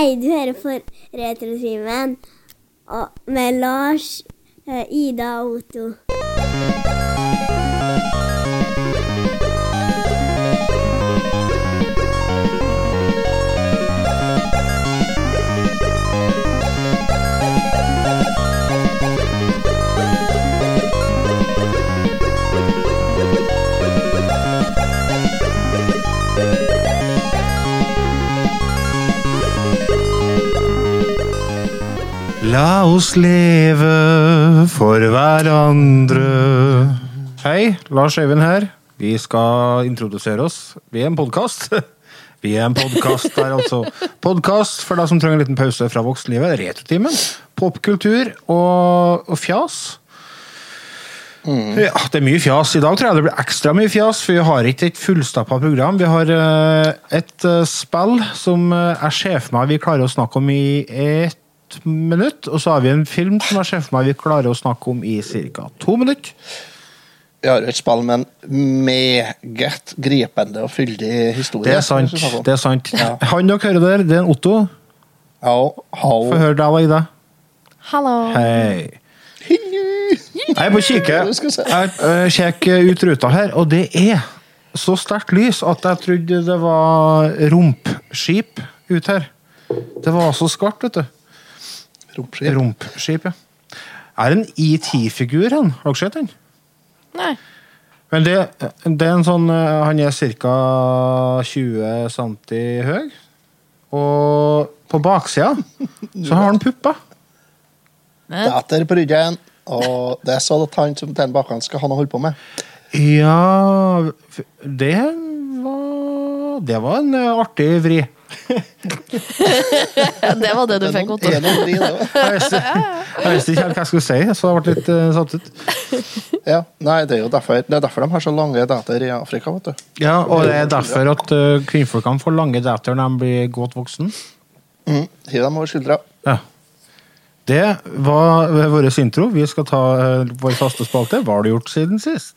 Hei, du hører på Retrotimen med Lars, eh, Ida og Otto. La oss leve for hverandre. Hei, Lars Øyvind her. Vi skal introdusere oss. Vi er en podkast. Vi er en podkast der, altså. Podkast for deg som trenger en liten pause fra voksenlivet. Retrotimen. Popkultur og, og fjas. Ja, det er mye fjas. I dag tror jeg det blir ekstra mye fjas, for vi har ikke et fullstappa program. Vi har uh, et uh, spill som uh, jeg ser for meg vi klarer å snakke om i minutt. Og så har vi en film som jeg ser for meg vi klarer å snakke om i ca. to minutter. Vi har et spill med en meget gripende og fyldig historie. Det er sant. det er sant. Ja. Han dere hører der, det er en Otto. Ja, Få hallo. høre deg, da, Ida. Hallo. Hei. Jeg er på kikke. Jeg eh, sjekker ut ruta her, og det er så sterkt lys at jeg trodde det var rumpskip ut her. Det var så skarpt, vet du. Rompskip. Rumpskip, ja. Er en ET-figur, han. Har dere sett den? Nei. Men det, det er en sånn eh, Han er ca. 20 cm høy. Og på baksida så har han pupper. Datter på ryggen. Og det er sånn at han som den bakan skal ha noe å holde på med. Ja Det var Det var en eh, artig vri. Det var det du fikk, Otto. Jeg visste, ikke helt hva jeg skulle si, så jeg ble litt uh, satt ut. Ja, nei, det er jo derfor, det er derfor de har så lange dater i Afrika, vet du. Ja, Og det er derfor at uh, kvinnfolkene får lange dater når de blir godt voksen. Mm. Hiv dem over skuldra. Ja. Det var vår intro. Vi skal ta uh, vår faste spalte. Hva har du gjort siden sist?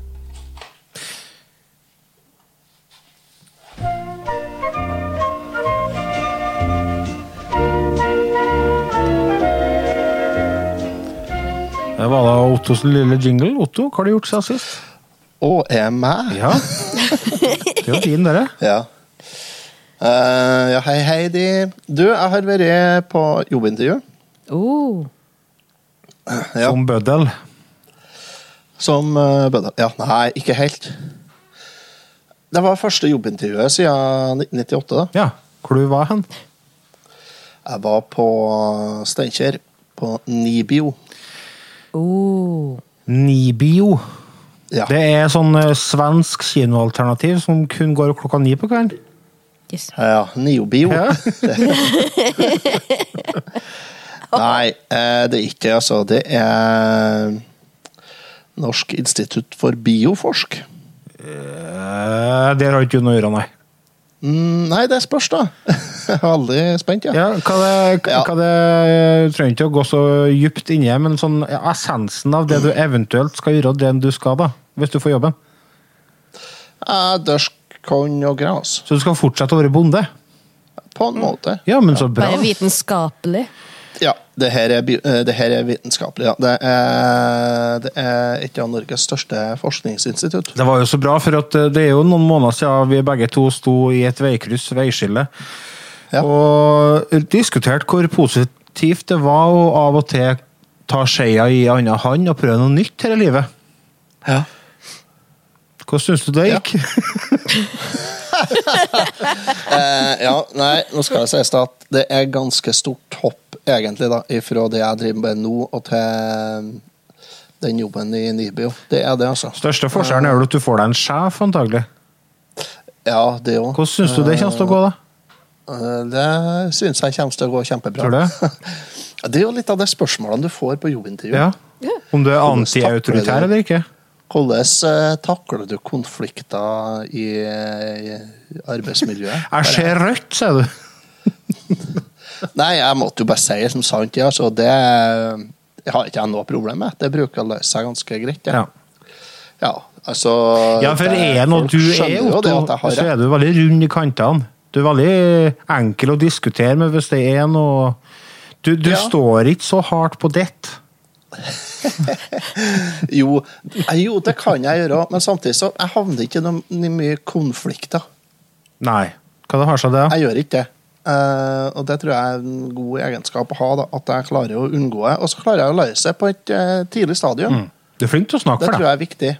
Det var da Ottos lille jingle. Otto, hva har du gjort siden sist? Å, er meg? Ja. Det er jo din, dere. Ja. Eh, ja, hei, Heidi. Du, jeg har vært på jobbintervju. Oh. Ja. Som bøddel. Som uh, bøddel. Ja, nei, ikke helt. Det var første jobbintervjuet siden 1998. da. Ja. Hvor du var hen? Jeg var på Steinkjer, på Nibio. Oh. Nibio. Ja. Det er sånn eh, svensk kinoalternativ som kun går klokka ni på kvelden. Yes. Ja, Niobio. Ja. Nei, eh, det er ikke altså. Det er Norsk institutt for bioforsk. Eh, Der har ikke du noe å gjøre, nei. Mm, nei, det spørs, da. Jeg er veldig spent, ja. Ja, hva det, Ja. hva det jeg trenger ikke å gå så djupt inni, men sånn ja, essensen av det du eventuelt skal gjøre, det du skal, da, hvis du får jobben. Dørsk korn og gras. Så du skal fortsette å være bonde? På en måte. Ja, men så bra. Bare vitenskapelig. Ja, det her er, eh, det her er vitenskapelig. Ja. Det, er, det er et av Norges største forskningsinstitutt. Det var jo så bra, for at eh, det er jo noen måneder siden vi begge to sto i et veikryss, veiskille, Ja. og diskuterte hvor positivt det var å av og til ta skeia i annen hånd og prøve noe nytt her i livet. Ja. Hvordan syns du det Ja. gikk? Eh, ja, nei, nå skal det sies at det er ganske stort hopp, egentlig, da, ifra det jeg driver med nå, og til den jobben i Nibio. Det er det, altså. Største forskjellen er vel at du får deg en sjef, antagelig. Ja, det òg. Hvordan syns du det kommer til å gå, da? Eh, Det syns jeg kommer til å gå kjempebra. Tror du? Det er jo litt av de spørsmålene du får på jobbintervju. Ja. Om du er antiautoritær eller ikke? Hvordan eh, takler du konflikter i, i arbeidsmiljøet? Jeg ser rødt, sier du. Nei, jeg måtte jo bare si det som sant. Ja, så det jeg har ikke jeg noe problem med. Det bruker å løse seg ganske greit. Ja. ja altså Ja, for det- er noe du er, det Otto, så er du veldig rund i kantene. Du er veldig enkel å diskutere med hvis det er noe Du, du Ja. står ikke så hardt på ditt. Jo, jo, det kan jeg gjøre, men samtidig så jeg havner ikke i noe mye konflikter. Nei. Hva det har seg det? Jeg gjør ikke det. Uh, og det tror jeg er en god egenskap å ha, da, at jeg klarer å unngå det. Og så klarer jeg å løse det på et uh, tidlig stadium. Du er flink til å snakke Det for tror jeg er viktig.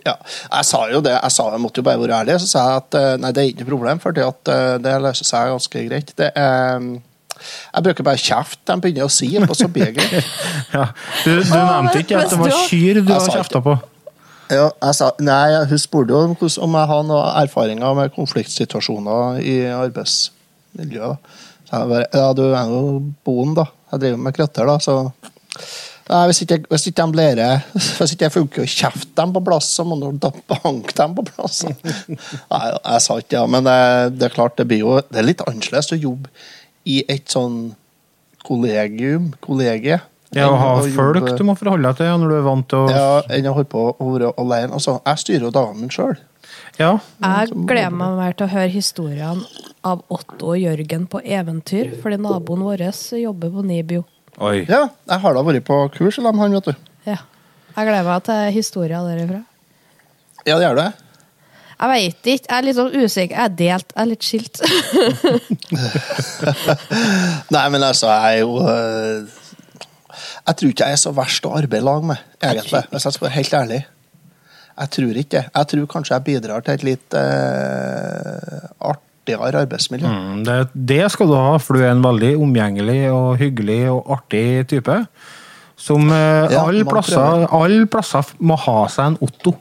Ja, jeg sa jo det, jeg, sa, jeg måtte jo bare være ærlig. Så sa jeg at eh, nei, det er ikke noe problem, for eh, det løser seg ganske greit. Det er, jeg bruker bare kjeft de begynner å si, og så blir det greit. Ja. Du, du nevnte ikke at det var kyr du har kjefta på. Ja, jeg sa, nei, hun spurte jo om om jeg har noen erfaringer med konfliktsituasjoner i arbeidsmiljøet. da. Så jeg bare, ja, du er jo boen, da. Jeg driver med krøtter, da, så Nei, hvis ikke, hvis ikke de lærer Hvis ikke jeg funker å kjefte dem på plass, så må du da banke dem på plass. Nei, jeg sa ikke ja, men det, det er klart, det blir jo Det er litt annerledes å jobbe i et sånn kollegium, kollegie. Ja, Å ha folk du må forholde deg til ja, når du er vant til å ja, enn å holde på å være alene. Altså, jeg styrer jo dagen min sjøl. Ja. Jeg gleder meg mer til å høre historiene av Otto og Jørgen på eventyr, fordi naboen vår jobber på Nibio. Oi. Ja, jeg har da vært på kurs sammen med han, vet du. Ja. Jeg gleder meg til historien derifra. Ja, det gjør det. Jeg veit ikke. Jeg er litt sånn usikker. Jeg er delt. Jeg er litt skilt. Nei, men altså, jeg er jo øh, Jeg tror ikke jeg er så verst å arbeide i lag med, egentlig. Hvis jeg skal være helt ærlig. Jeg tror ikke det. Jeg tror kanskje jeg bidrar til et litt øh, artigere arbeidsmiljø. Mm, det, det skal du ha, for du er en veldig omgjengelig og hyggelig og artig type. Som eh, Ja, alle plasser, all plasser må ha seg en Otto.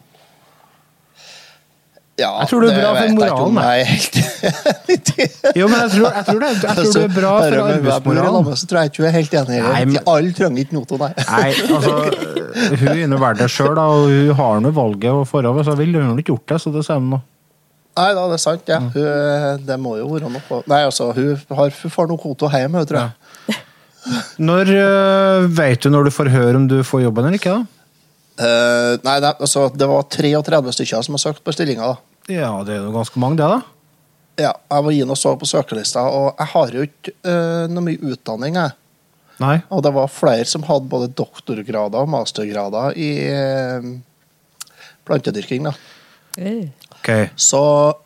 Ja, Jeg tror det er bra for moralen, Jeg helt. Jo, men jeg tror, jeg tror, det, jeg tror det er bra for arbeidsmoralen. Så tror jeg ikke hun er helt enig. Nei, men- Alle trenger ikke Noto, nei. Nei, altså, hun er inne i det sjøl, og hun har nå valget forover, så ville hun ikke gjort det, så det sier hun nå. Nei da, det er sant. Ja. Hun, det må jo være noe Nei, altså, hun, har, hun får noe koto hjemme, tror jeg. Når øh, Vet du når du får høre om du får jobben eller ikke? da? Eh, nei, nei, altså, det var 33 stykker som har søkt på stillinga. da. Ja, det er jo ganske mange, det, da. Ja, jeg var inne og så på søkerlista, og jeg har jo ikke eh, noe mye utdanning. jeg. Nei. Og det var flere som hadde både doktorgrader og mastergrader i eh, plantedyrking. da. Ok. Så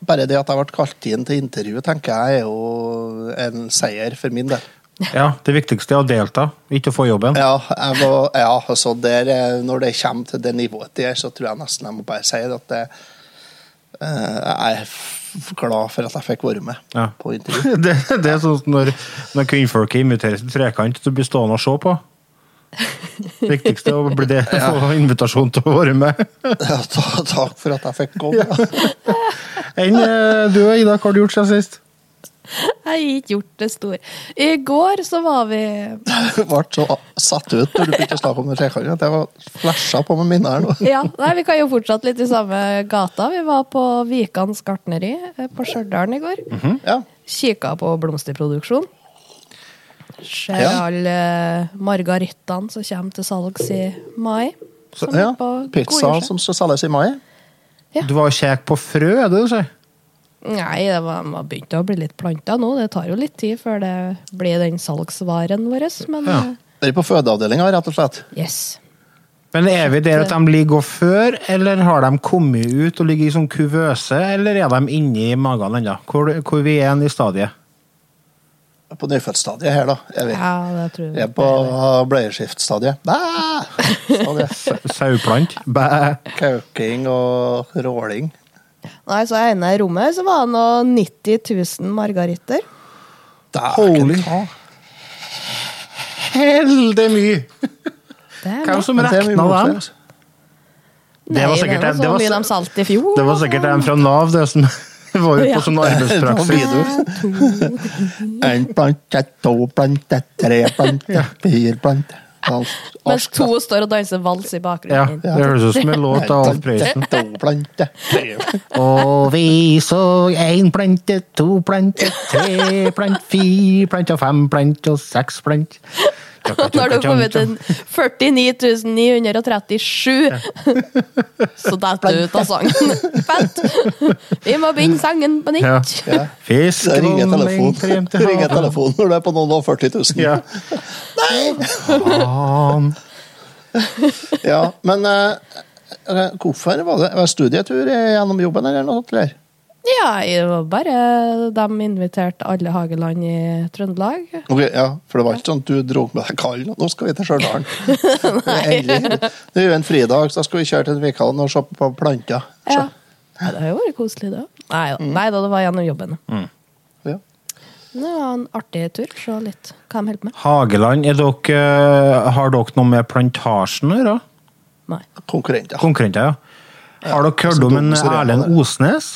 bare det at jeg ble kalt inn til intervju, tenker jeg er jo en seier for min del. Ja, det viktigste er å delta, ikke å få jobben. Ja, jeg var, ja altså der, eh, når det kommer til det nivået der, så tror jeg nesten jeg må bare si at det, eh, jeg er glad for at jeg fikk være med Ja. på intervju. Det, det er sånn når, når kvinnfolket inviteres til trekant, så blir stående og se på. Viktigste å bli det, få invitasjon til å være med. Ja, ta- takk for at jeg fikk komme. Ja. Enn du og Ida, hva har du gjort siden sist? Jeg har ikke gjort det stor. I går så var vi Du ble så satt ut når du begynte å snakke om trekant at jeg var flasha på med minner nå. Ja, nei, vi kan jo fortsette litt i samme gata. Vi var på Vikans gartneri eh, på Stjørdal i går. Ja. Kikka på blomsterproduksjon. Ser Ja. alle margarittene som kommer til salgs i mai. Så, Som ja. Pizza som skal selges i mai. Du var kjekk på frø, er det du sier? Nei, det var, man begynte å bli litt planta nå. Det tar jo litt tid før det blir den salgsvaren vår. Men Ja. Dere er på fødeavdelinga, rett og slett. eh, yes. Men er vi der at de ligger og før, eller har de kommet ut og ligger i sånn kuvøse, eller er de inni magen ennå? Hvor, hvor vi er i stadiet? På nyfødtstadiet her, da. Er vi. Ja, det tror Vi jeg. er på bleieskiftstadiet. Bæ! Sauplant. Bæ! Kauking og råling. Nei, så inne i rommet så var det nå 90 000 margaritter. Holy Helde mye! Det Hvem som rekna dem? Det var Nei, sikkert det var så mye de salte i fjor. Det var sikkert en fra Nav, det som var jo på sånn arbeidspraksis. En plante, to plante, tre plante, fire plante. Mens to står og danser vals i bakgrunnen. Ja, det høres ut som en låt av Alf Prøysen. Og vi så én plante, to plante, tre plante, fire plante, fem plante og seks plante. Nå har du kommet til 49 937, så detter du ut av sangen. Fett! Vi må begynne sangen på nytt. Ja. Fisk Det ringer og telefonen krem til ringer telefonen når du er på noen og 40 000. Ja. Faen. Ja, men eh, hvorfor var det var det studietur gjennom jobben eller noe? sånt, Eller? Ja, det var bare de inviterte alle Hageland i Trøndelag. Ok, ja, For det var ikke sånn at du dro med deg kallen og nå skal vi til Stjørdal. Endelig. Det er jo en fridag, så da skal vi kjøre til Vikhallen og se på planter. Ja. ja, det har jo vært koselig, det. Nei, mm. Nei da, det var gjennom jobben. Ja. Det var en artig tur. Se litt hva de holder med. Hageland, er dere, eh, har dere noe med plantasjen å gjøre? Nei. Konkurrenter. Konkurrenter, ja. Har dere hørt om en Erlend. Osnes?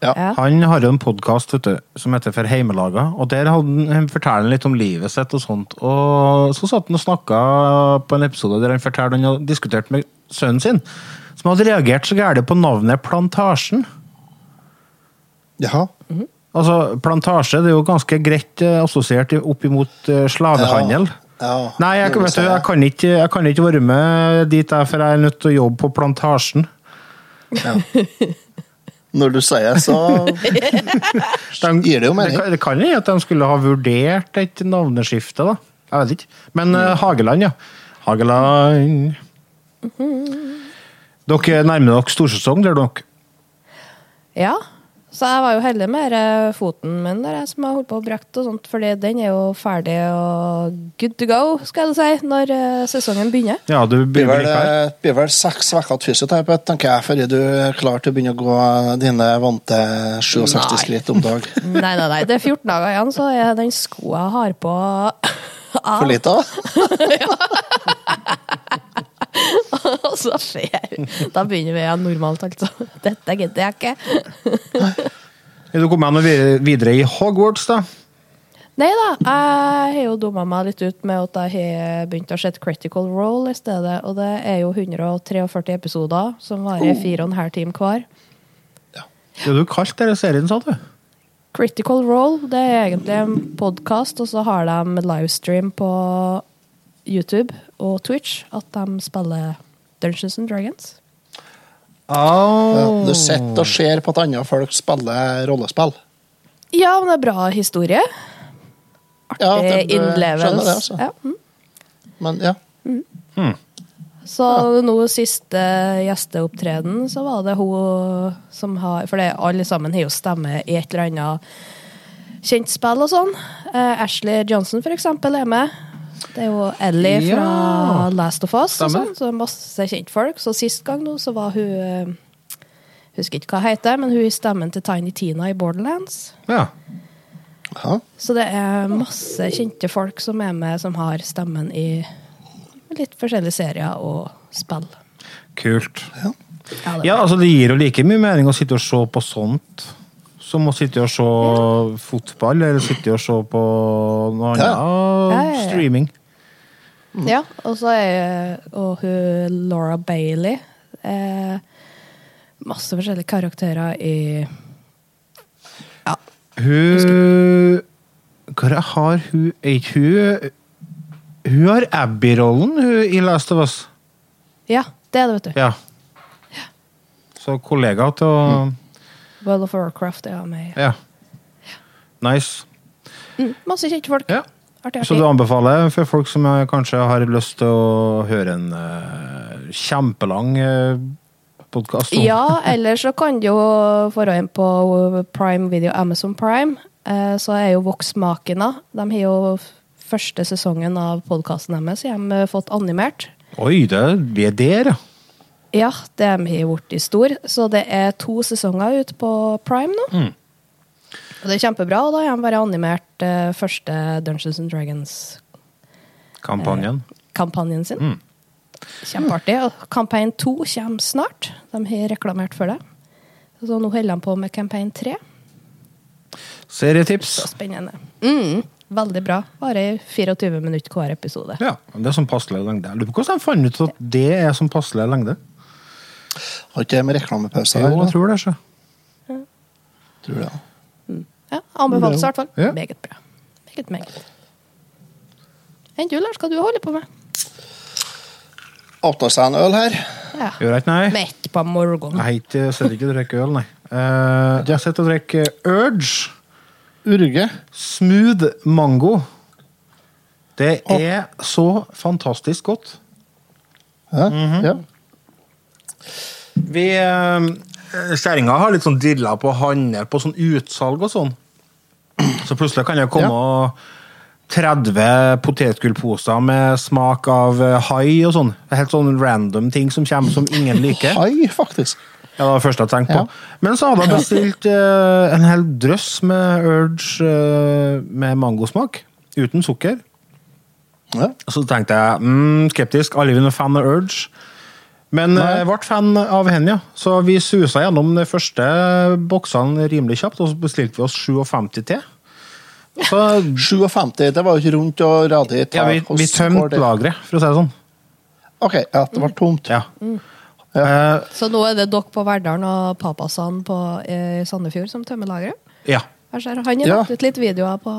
Ja. Ja. Han har jo en podkast som heter For heimelaga, og der han, forteller han litt om livet sitt og sånt. Og så satt han og snakka på en episode der han fortalte han hadde diskutert med sønnen sin, som hadde reagert så gærent på navnet Plantasjen. Jaha. Altså, Plantasje det er jo ganske greit eh, assosiert opp imot eh, slavehandel. Ja. Nei, jeg, vet du, jeg, kan ikke, jeg kan ikke være med dit, jeg, for jeg er nødt til å jobbe på Plantasjen. Når du sier så De, gir det jo det mening. kan- det kan hende at de skulle ha vurdert et navneskifte, da. Jeg vet ikke. Men uh, Hageland, ja. Hageland Dere nærmer dere storsesong, gjør dere. Ja. Så jeg var jo heldig med foten min der jeg som har holdt på å brekke og sånt, fordi den er jo ferdig og good to go, skal jeg si, når eh, sesongen begynner. Ja, du blir vel, eh, blir vel seks uker til fysioterapeut, tenker jeg, før du er klar til å begynne å gå dine vante 67 Nei. skritt om dag. Nei, nei, nei. Det er 14 dager igjen, så er den skoa jeg har på For lite? Og så skjer Da begynner vi igjen normalt, altså. Dette gidder jeg ikke. Er du kommet noe videre- i Hogwarts, da? Nei da, jeg har jo dumma meg litt ut med at jeg har begynt å se Critical Role i stedet. Og det er jo 143 episoder som varer fire og en halv time hver. Det er du kalt denne serien, sa du? Critical Role det er egentlig en podkast, og så har de livestream på YouTube og Twitch at de spiller Dungeons and Dragons. Ja, du sitter og ser på at andre folk spiller rollespill. Ja, men det er bra historie. Artig Ja, det- innlevelse. det, altså. Ja, mm. Men ja. Så nå siste gjesteopptreden, så var det hun som har For det, alle sammen har jo stemme i et eller annet kjent spill og sånn. Uh, Ashley Johnson, for eksempel, er med. Det er jo Ellie fra Ja. Last of Us og sånn, så masse kjentfolk. Så sist gang nå, så var hun eh, Husker ikke hva hun heter, men hun er stemmen til Tiny Tina i Borderlands. Ja. ja. Så det er masse kjente folk som er med, som har stemmen i litt forskjellige serier og spill. Kult. Ja, Ja, altså Det gir jo like mye mening å sitte og se på sånt som å sitte og se fotball, eller sitte og se på noe annet Ja. Ja, ja, ja. streaming. Ja, og så er og hun Laura Bailey eh, Masse forskjellige karakterer i Ja. Hun Hva har hun Er ikke hun Hun har Abby-rollen i Last of Us. ja, det er det, vet du. Ja. Så kollega til å World of Warcraft er med. Ja. Nice. Mm, masse kjente folk. Ja. Artig, Så du anbefaler for folk som eh, kanskje har lyst til å høre en uh, kjempelang uh, podkast? Ja, eller så kan du jo dra inn på Prime Video, Amazon Prime. Uh, så er jo Voksmakene. De har jo første sesongen av podkasten deres har de fått animert. Oi, det, vi er der, ja. Ja, det har de blitt stor. Så det er to sesonger ute på Prime nå. Mm. Og det er kjempebra. Og da har de bare animert eh, første Dungeons and Dragons-kampanjen Kampanjen. sin. Mm. Kjempeartig. Og Campaign to kommer snart. De har reklamert for det. Så nå holder de på med campaign 3. Serietips. Så spennende. Mm, veldig bra. Bare 24 minutter hver episode. Ja, det er sånn passelig lengde. Jeg lurer på hvordan de fant ut at det er sånn passelig lengde. Har ikke det med reklamepauser Jo, her? jeg tror det. Så. Tror det, ja. Ja, Anbefales i hvert fall. Ja. Meget bra. Meget, meget. Enn du, Lars, hva du holder på med? Åpna seg en øl her. Ja. Gjør jeg ikke, nei? Midt på morgenen. Jeg heter, sitter ikke og drikker øl, nei. Uh, jeg sitter og drikker Urge Urge. Smooth Mango. Det er så fantastisk godt. Ja. Mhm. ja. Vi eh, Kjerringa har litt sånn dilla på handel på sånn utsalg og sånn. Så plutselig kan det komme 30 potetgullposer med smak av eh, hai og sånn. Helt sånn random ting som kommer som ingen liker. Hai, faktisk. Ja, det var det første jeg tenkte på. Ja. Men så hadde jeg bestilt eh, en hel drøss med Urge eh, med mangosmak. Uten sukker. Ja. Så tenkte jeg mm, skeptisk. Alle vil noen fan av Urge. Men Nei. jeg ble fan av henne, ja. Så vi susa gjennom de første boksene rimelig kjapt, og så bestilte vi oss 57 til. Så 57, det var jo ikke rundt og radig. ja, vi, vi tømte lageret, for å si det sånn. Ok, ja, det var tomt. Ja. Eh, Så nå er det dere på Verdalen og papasan på eh, Sandefjord som tømmer lageret? ja. Han har Ja. lagt ut litt videoer på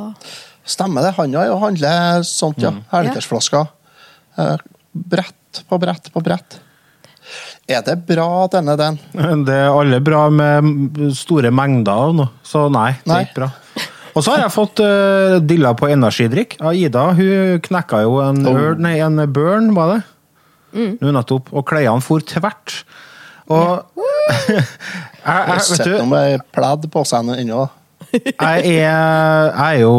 Stemmer det. Han har jo handler sånt, ja. Mm. Herlitersflasker. Eh, Brett på brett på brett. Er det bra, denne den? Det er alle bra med store mengder av noe, så nei, det er ikke bra. Og så har jeg fått uh, dilla på energidrikk. av Ida hun knekka jo en, Oh. øl, nei, en burn, var det? Nå nettopp. Og klærne for tvert. Og jeg, Jeg jeg, vet du, med pledd på seg ennå. jeg, er, jeg er jo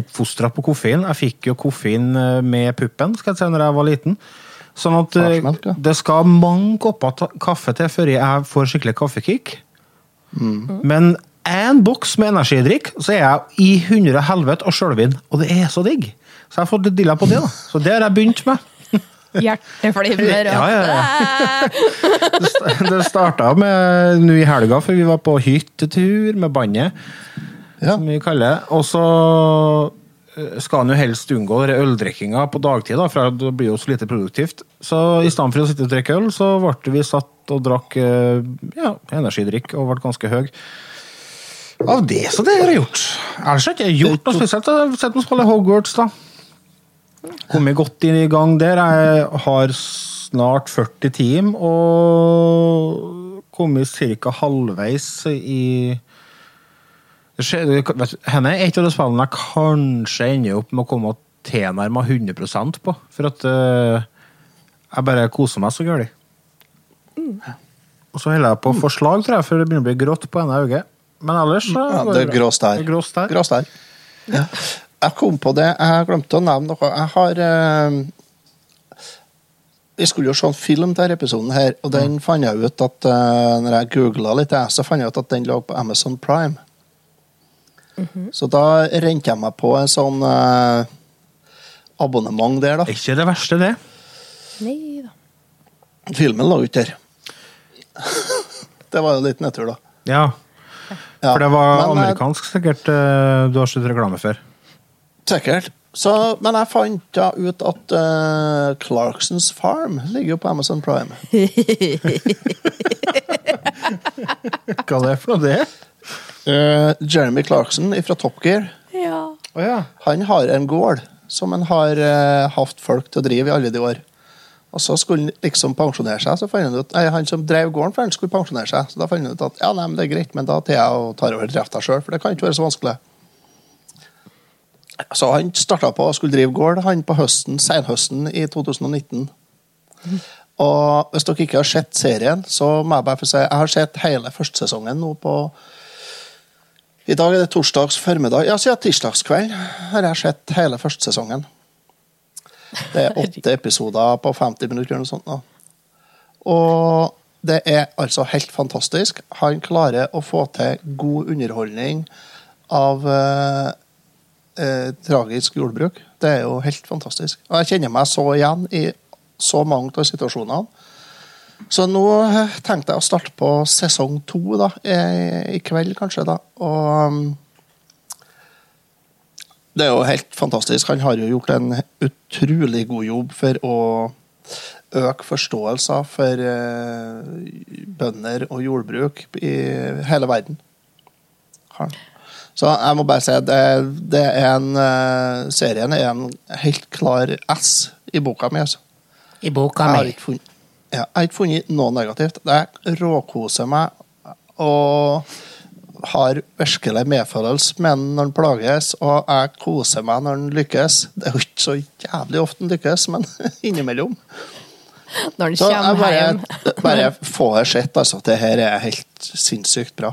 oppfostra på koffein. Jeg fikk jo koffein eh, med puppen skal jeg si, når jeg var liten. Sånn at eh, Farsmelk, ja. det skal mange kopper kaffe til før jeg får skikkelig kaffekick. Mm. Men én boks med energidrikk, så er jeg i hundre helvete og sjølvin. Og det er så digg! Så jeg har fått dilla på det. da. Så det har jeg begynt med. hjerteflimmer. og- Ja, ja, ja. Det starta med nå i helga, for vi var på hyttetur med bandet. Ja. som vi kaller det. Og så skal en jo helst unngå øldrikkinga på dagtid, da, for det blir jo så lite produktivt. Så i stedet for å sitte og drikke øl, så ble vi satt og drakk eh, ja, energidrikk og ble ganske høy. Av det, så det har jeg gjort. Ellers har jeg ikke gjort noe spesielt. Jeg har sett meg spille Hogwarts, da. Kommet godt inn i gang der. Jeg har snart 40 team og kommet ca. halvveis i det skjer, det, vet, du, henne er et av de spillene jeg kanskje ender opp med å komme tilnærma 100% på. For at uh, jeg bare koser meg så gærent. Og så holder jeg på forslag, tror jeg, for det begynner å bli grått på ene øyet. Men ellers så Ja, det er grå stær. Grå stær. Grå stær. Ja. Jeg kom på det, jeg glemte å nevne noe. Jeg har Vi skulle jo se en film til denne episoden, her, og den fant jeg ut at uh, når jeg googla litt, så fant jeg ut at den lå på Amazon Prime. Så da rente jeg meg på en sånn eh, abonnement der, da. Er ikke det verste, det. Nei da. Filmen lå ikke der. det var jo litt nedtur, da. Ja, Ja, For det var men, eh, amerikansk, sikkert, eh, du har sett reklame før. Sikkert. Så, men jeg fant da ut at uh, Clarksons Farm ligger jo på Amazon Prime. Hva er det for noe, det? Eh, Jeremy Clarkson fra Top Gear Ja. Oh, ja. han har en gård som han har uh, hatt folk til å drive i alle de år. Og så skulle han liksom pensjonere seg, så fant han ut nei, han som drev gården for han skulle pensjonere seg. Så da fant han ut at ja, nei, men det er greit, men da tar jeg og tar over drifta sjøl, for det kan ikke være så vanskelig. Så han starta på å skulle drive gård han på høsten, senhøsten i 2019. Og hvis dere ikke har sett serien, så må jeg bare få si jeg har sett hele førstesesongen nå på I dag er det torsdags formiddag. Ja, siden tirsdagskveld har jeg sett hele førstesesongen. Det er åtte episoder på 50 minutter eller noe sånt. nå. Og det er altså helt fantastisk. Han klarer å få til god underholdning av eh, eh, tragisk jordbruk. Det er jo helt fantastisk. Og jeg kjenner meg så igjen i så mange av situasjonene. Så nå eh, tenkte jeg å starte på sesong to da, i, i kveld, kanskje. da. Og um, det er jo helt fantastisk. Han har jo gjort en utrolig god jobb for å øke forståelsen for eh, bønder og jordbruk i hele verden. Så jeg må bare si at det, det er en eh, serien er en helt klar S i boka mi. altså. I boka funnet, ja, jeg har ikke funnet noe negativt. Jeg råkoser meg og har virkelig medfølelse med han når han plages, og jeg koser meg når han lykkes. Det er jo ikke så jævlig ofte han lykkes, men innimellom. Når han kommer hjem. bare, bare får sett altså, det her er helt sinnssykt bra.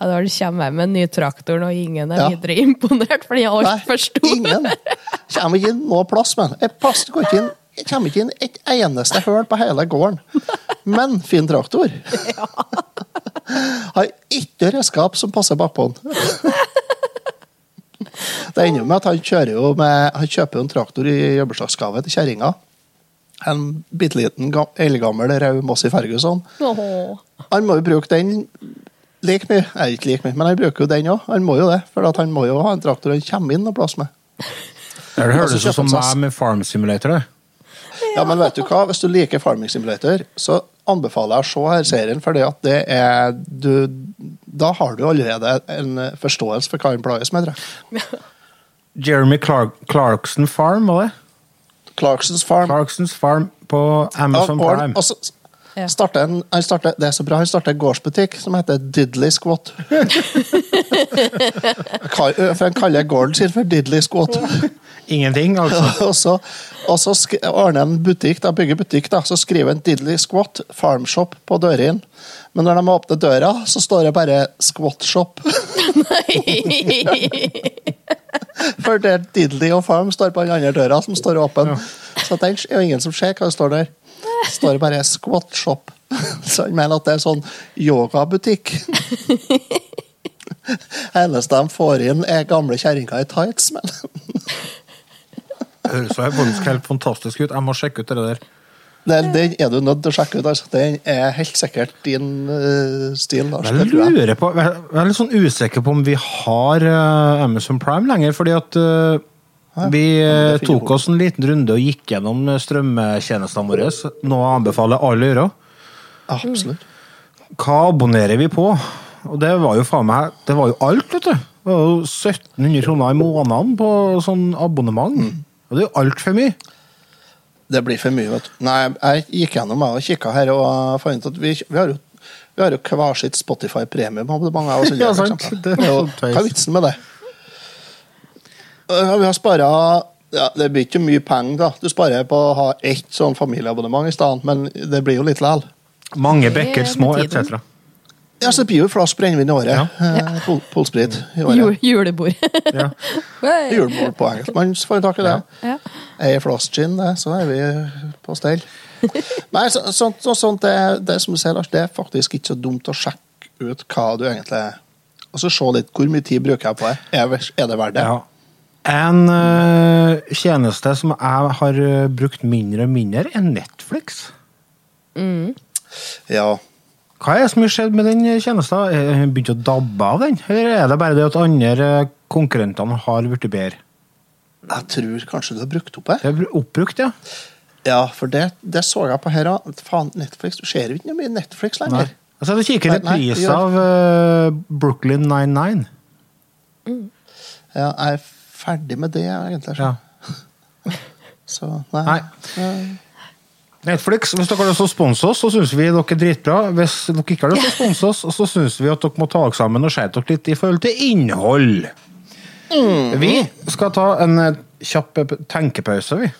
Ja, Når han kommer hjem med en ny traktor, og ingen er Ja. videre imponert, for den er altfor stor. ingen. Kommer ikke inn noe plass men. Jeg passer ikke inn jeg kommer ikke inn et eneste høl på hele gården. Men fin traktor. Har ikke redskap som passer bakpå den. Det ender med at han jo med Han kjøper jo en traktor i jubileumsgave til kjerringa. En bitte liten, eldgammel rød Mossy Ferguson. Åh. Han må jo bruke den like mye. Nei, ikke like mye, men han bruker jo den òg. Han må jo det, for at han må jo ha en traktor han kommer inn og plass med. Det høres ut som meg med Farm Simulator. det. Ja, men vet du hva? Hvis du liker Farming Simulator, så anbefaler jeg å se her serien, at det er du, Da har du allerede en forståelse for hva han plages med. Jeremy Clark Clarkson Farm, var det? Clarksons Farm. Clarksons Farm på Ja, Amazon gården, Prime. og så Ja. starter en, han starter, det er så bra, han starter en gårdsbutikk som heter Diddley Squat. For han kaller gården sin for Diddley Squat. Ingenting, altså. og så, og så ordner en butikk, da, bygger butikk, da, så skriver en Diddley Squat Farmshop på døren. Men når de åpner døra, så står det bare Squat Shop. Nei! For det er Diddley og Farm står på den andre døra, som står åpen. Så det er jo ingen som ser hva det står der. Det står bare Squat Shop. Så han mener at det er sånn yogabutikk. Eneste de får inn, er gamle kjerringer i tights. Men høres jo faktisk helt fantastisk ut. Jeg må sjekke ut det der. Den, den er du nødt til å sjekke ut. Altså. Den er helt sikkert din uh, stil. Lars. Jeg lurer på, jeg er litt sånn usikker på om vi har uh, Amazon Prime lenger, fordi at uh, vi tok oss en liten runde og gikk gjennom strømmetjenestene våre. Noe jeg anbefaler alle å gjøre. Absolutt. Hva abonnerer vi på? Og det var jo faen meg Det var jo alt, vet du. Det var jo 1700 kroner i måneden på sånn abonnement. Og det er jo altfor mye. Det blir for mye, vet du. Nei, jeg gikk gjennom meg og kikka her, og fant ut at vi, vi har jo vi har jo hver sitt Spotify premium-abonnement. jeg og Silje, Ja, sant. Det er Jo, sånn. Hva er vitsen med det? Ja, Vi har spara ja, Det blir ikke mye penger, da. Du sparer på å ha ett sånn familieabonnement i stedet, men det blir jo litt likevel. Mange bekker er små, etc. Ja, så det blir jo en flaske brennevin i året. Ja. Pol polsprit i Jul, året. julebord. Ja. Julebord på enkeltmannsforetak i det. Ja. Ei flaske gin, det, så er vi på stell. Nei, så, så, så, sånt det, det som du ser, Lars, det er faktisk ikke så dumt å sjekke ut hva du egentlig er. Og så se litt hvor mye tid bruker jeg på det. Er, er det verdt det? Ja. En uh, tjeneste som jeg har eh, brukt mindre og mindre, er Netflix. Ja. Hva er det som har skjedd med den tjenesten? Er den begynt å dabbe av den? Eller er det bare det at andre konkurrentene har blitt bedre? Jeg tror kanskje du har brukt opp her. Det er oppbrukt, ja. Ja, for det, det så jeg på her òg. Faen, Netflix. Du ser jo ikke mye Netflix lenger. Nei. Altså, jeg kikker litt pris av uh, Brooklyn 99. Ja, jeg er ferdig med det, egentlig. Ja. Så, nei. Nei. Netflix, hvis dere har lyst til å sponse oss, så syns vi dere er dritbra. Hvis dere ikke har lyst til å sponse oss, så syns vi at dere må ta dere sammen og skjerpe dere litt i forhold til innhold. Vi skal ta en kjapp tenkepause, vi.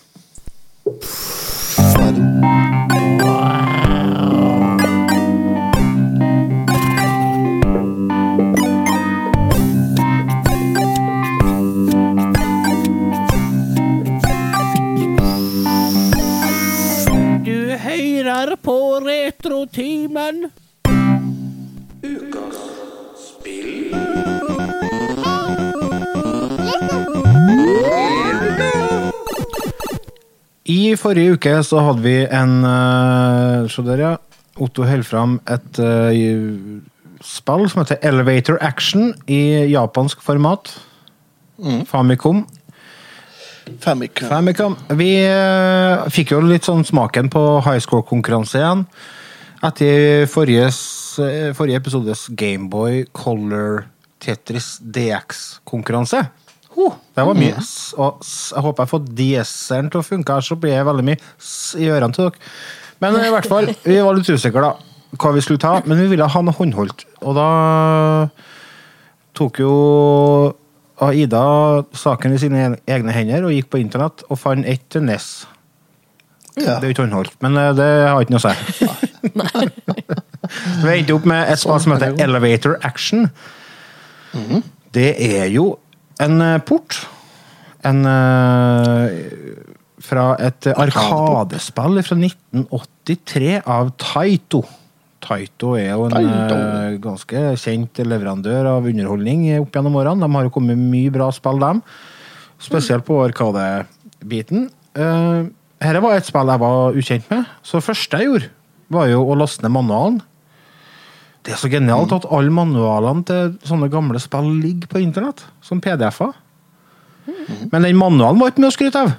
På spill. I forrige uke så hadde vi en uh, Se der, ja. Otto holder fram et uh, spill som heter Elevator Action i japansk format. Famicom. Famicom. Famicom. Vi eh, fikk jo litt sånn smaken på high score-konkurranse igjen. Etter forrige, eh, forrige episodes Gameboy Color Tetris DX-konkurranse. Det var mye. S, og jeg håper jeg får DS-eren til å funke, her så blir det veldig mye i ørene til dere. Men i hvert fall, vi var litt usikre da, hva vi skulle ta, men vi ville ha noe håndholdt. Og da tok jo Aida saken i sine egne hender og gikk på internett og fant et til NES. Ja. Det er jo ikke håndholdt, men eh, det har ikke noe å si. Vi endte opp med et spill som heter Elevator Action. Det er jo en eh, port. En eh, Fra et arkadespill fra 1983 av Taito. Taito er jo en Taito. eh, ganske kjent leverandør av underholdning opp gjennom årene. De har jo kommet mye bra spill, dem. Spesielt på arkadebiten. Uh, dette var et spill jeg var ukjent med, så det første jeg gjorde, var jo å laste ned manualen. Det er så genialt at alle manualene til sånne gamle spill ligger på internett, som PDF-er. Men den manualen var ikke mye å skryte av.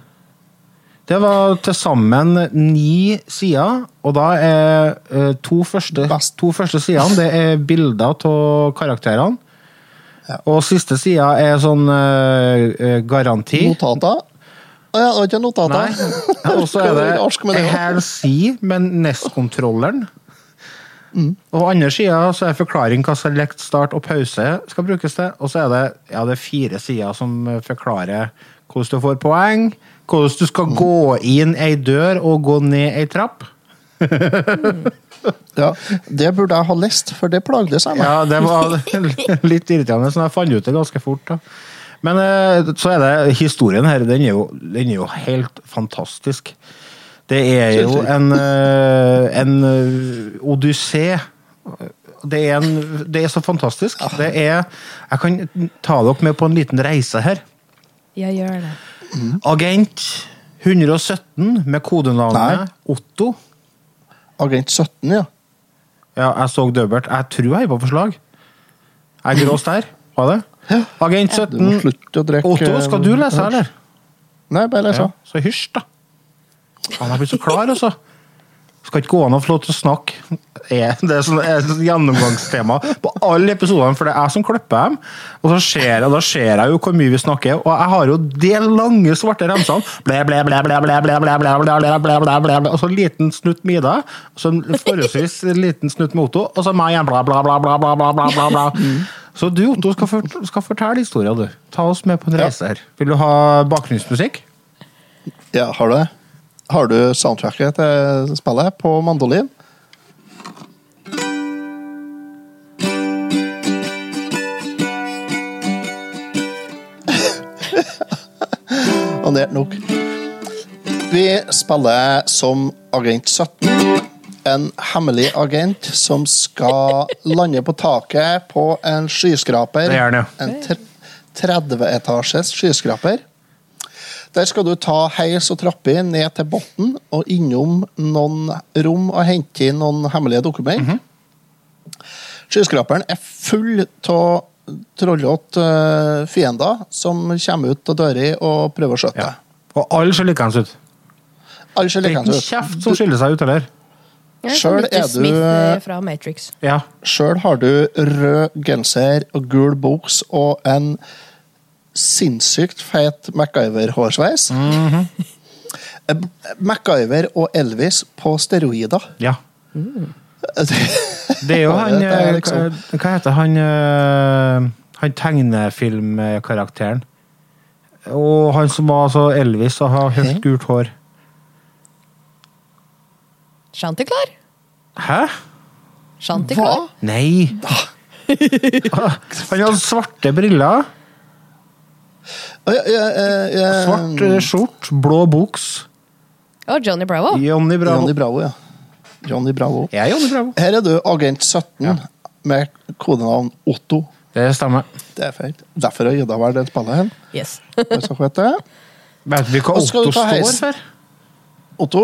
Det var til sammen ni sider, og da er eh, to første, to første sidene det er bilder av karakterene. Ja. Og siste sida er sånn eh, garanti. Notater. Å ja, det var ikke notater. Nei. Og så er det Arsk men NES-kontrolleren. Mm. Og andre sida så er forklaring hva select, start og pause skal brukes til. Og så er det, ja, det er fire sider som forklarer hvordan du får poeng, hvordan du skal gå inn ei dør og gå ned ei trapp. Ja, det burde jeg ha lest, for det plagde seg meg. Ja, det var litt irriterende, så jeg fant ut det ganske fort. da. Men eh, så er det historien her, den er jo, den er jo helt fantastisk. Det er jo en, eh, en eh, odyssé. Det er, en, det er så fantastisk. Det er Jeg kan ta dere med på en liten reise her. Jeg gjør det. Agent 117 med kodenavnet Nei. Otto. Agent 17, ja. Ja, jeg så Døbert. Jeg tror jeg er på forslag. Jeg er grås der. Var det? Agent 17. slutte å drikke Otto, skal du lese, eller? Nei, bare lese. Ja, så hysj, da. Han har blitt så klar, altså. Skal ikke gå an å få lov til å snakke. Er- Det er sånn er et gjennomgangstema på alle episodene, for det er jeg som klipper dem. Og så ser jeg, da ser jeg jo hvor mye vi snakker, og jeg har jo de lange, svarte remsene. Ble, ble, ble, ble, ble, ble, ble. Og så en liten snutt med Ida. Og så en forholdsvis liten snutt med Otto. Og så meg igjen. Bla, bla, bla, bla, bla, bla. Så du, Otto, skal, fort- skal fortelle historien, du. Ta oss med på en reise her. Vil du ha bakgrunnsmusikk? Ja, har du det? Har du soundtracket til spillet på mandolin? Nok. Vi spiller som Agent 17. En hemmelig agent som skal lande på taket på en skyskraper. Det gjør han, ja. En 30-etasjes skyskraper. Der skal du ta heis og trapper ned til bunnen og innom noen rom og hente inn noen hemmelige dokumenter. Skyskraperen er full av trollete eh, fiender som kommer ut av døra og prøver å skjøtte Ja. Og alle ser likeens ut. Alle ser Det er ikke kjeft som skiller seg ut, heller. Sjøl Selv er du- eh, fra Matrix. Ja. Sjøl har du rød genser og gul buks og en sinnssykt feit MacGyver-hårsveis. Eh, MacGyver og Elvis på steroider. ja. Det er jo han er eh, liksom- Hva hva heter han eh, Han tegnefilmkarakteren? Og han som var så Elvis og har helt gult hår. Chanticleer? Hæ? Chanticleer? Nei! Han hadde svarte briller, Ja, ja, ja, ja. svart eh, skjort, blå buks. Og Johnny Bravo? Johnny Bravo. Johnny Bravo, ja. Johnny Bravo. Jeg er Johnny Bravo. Her er du agent 17 med kodenavn Otto. Det stemmer. Det er feil. Derfor har Ida valgt det spillet her. Yes. Hvis dere vet det. Vet vi hva Og skal Otto du ta står for? Otto?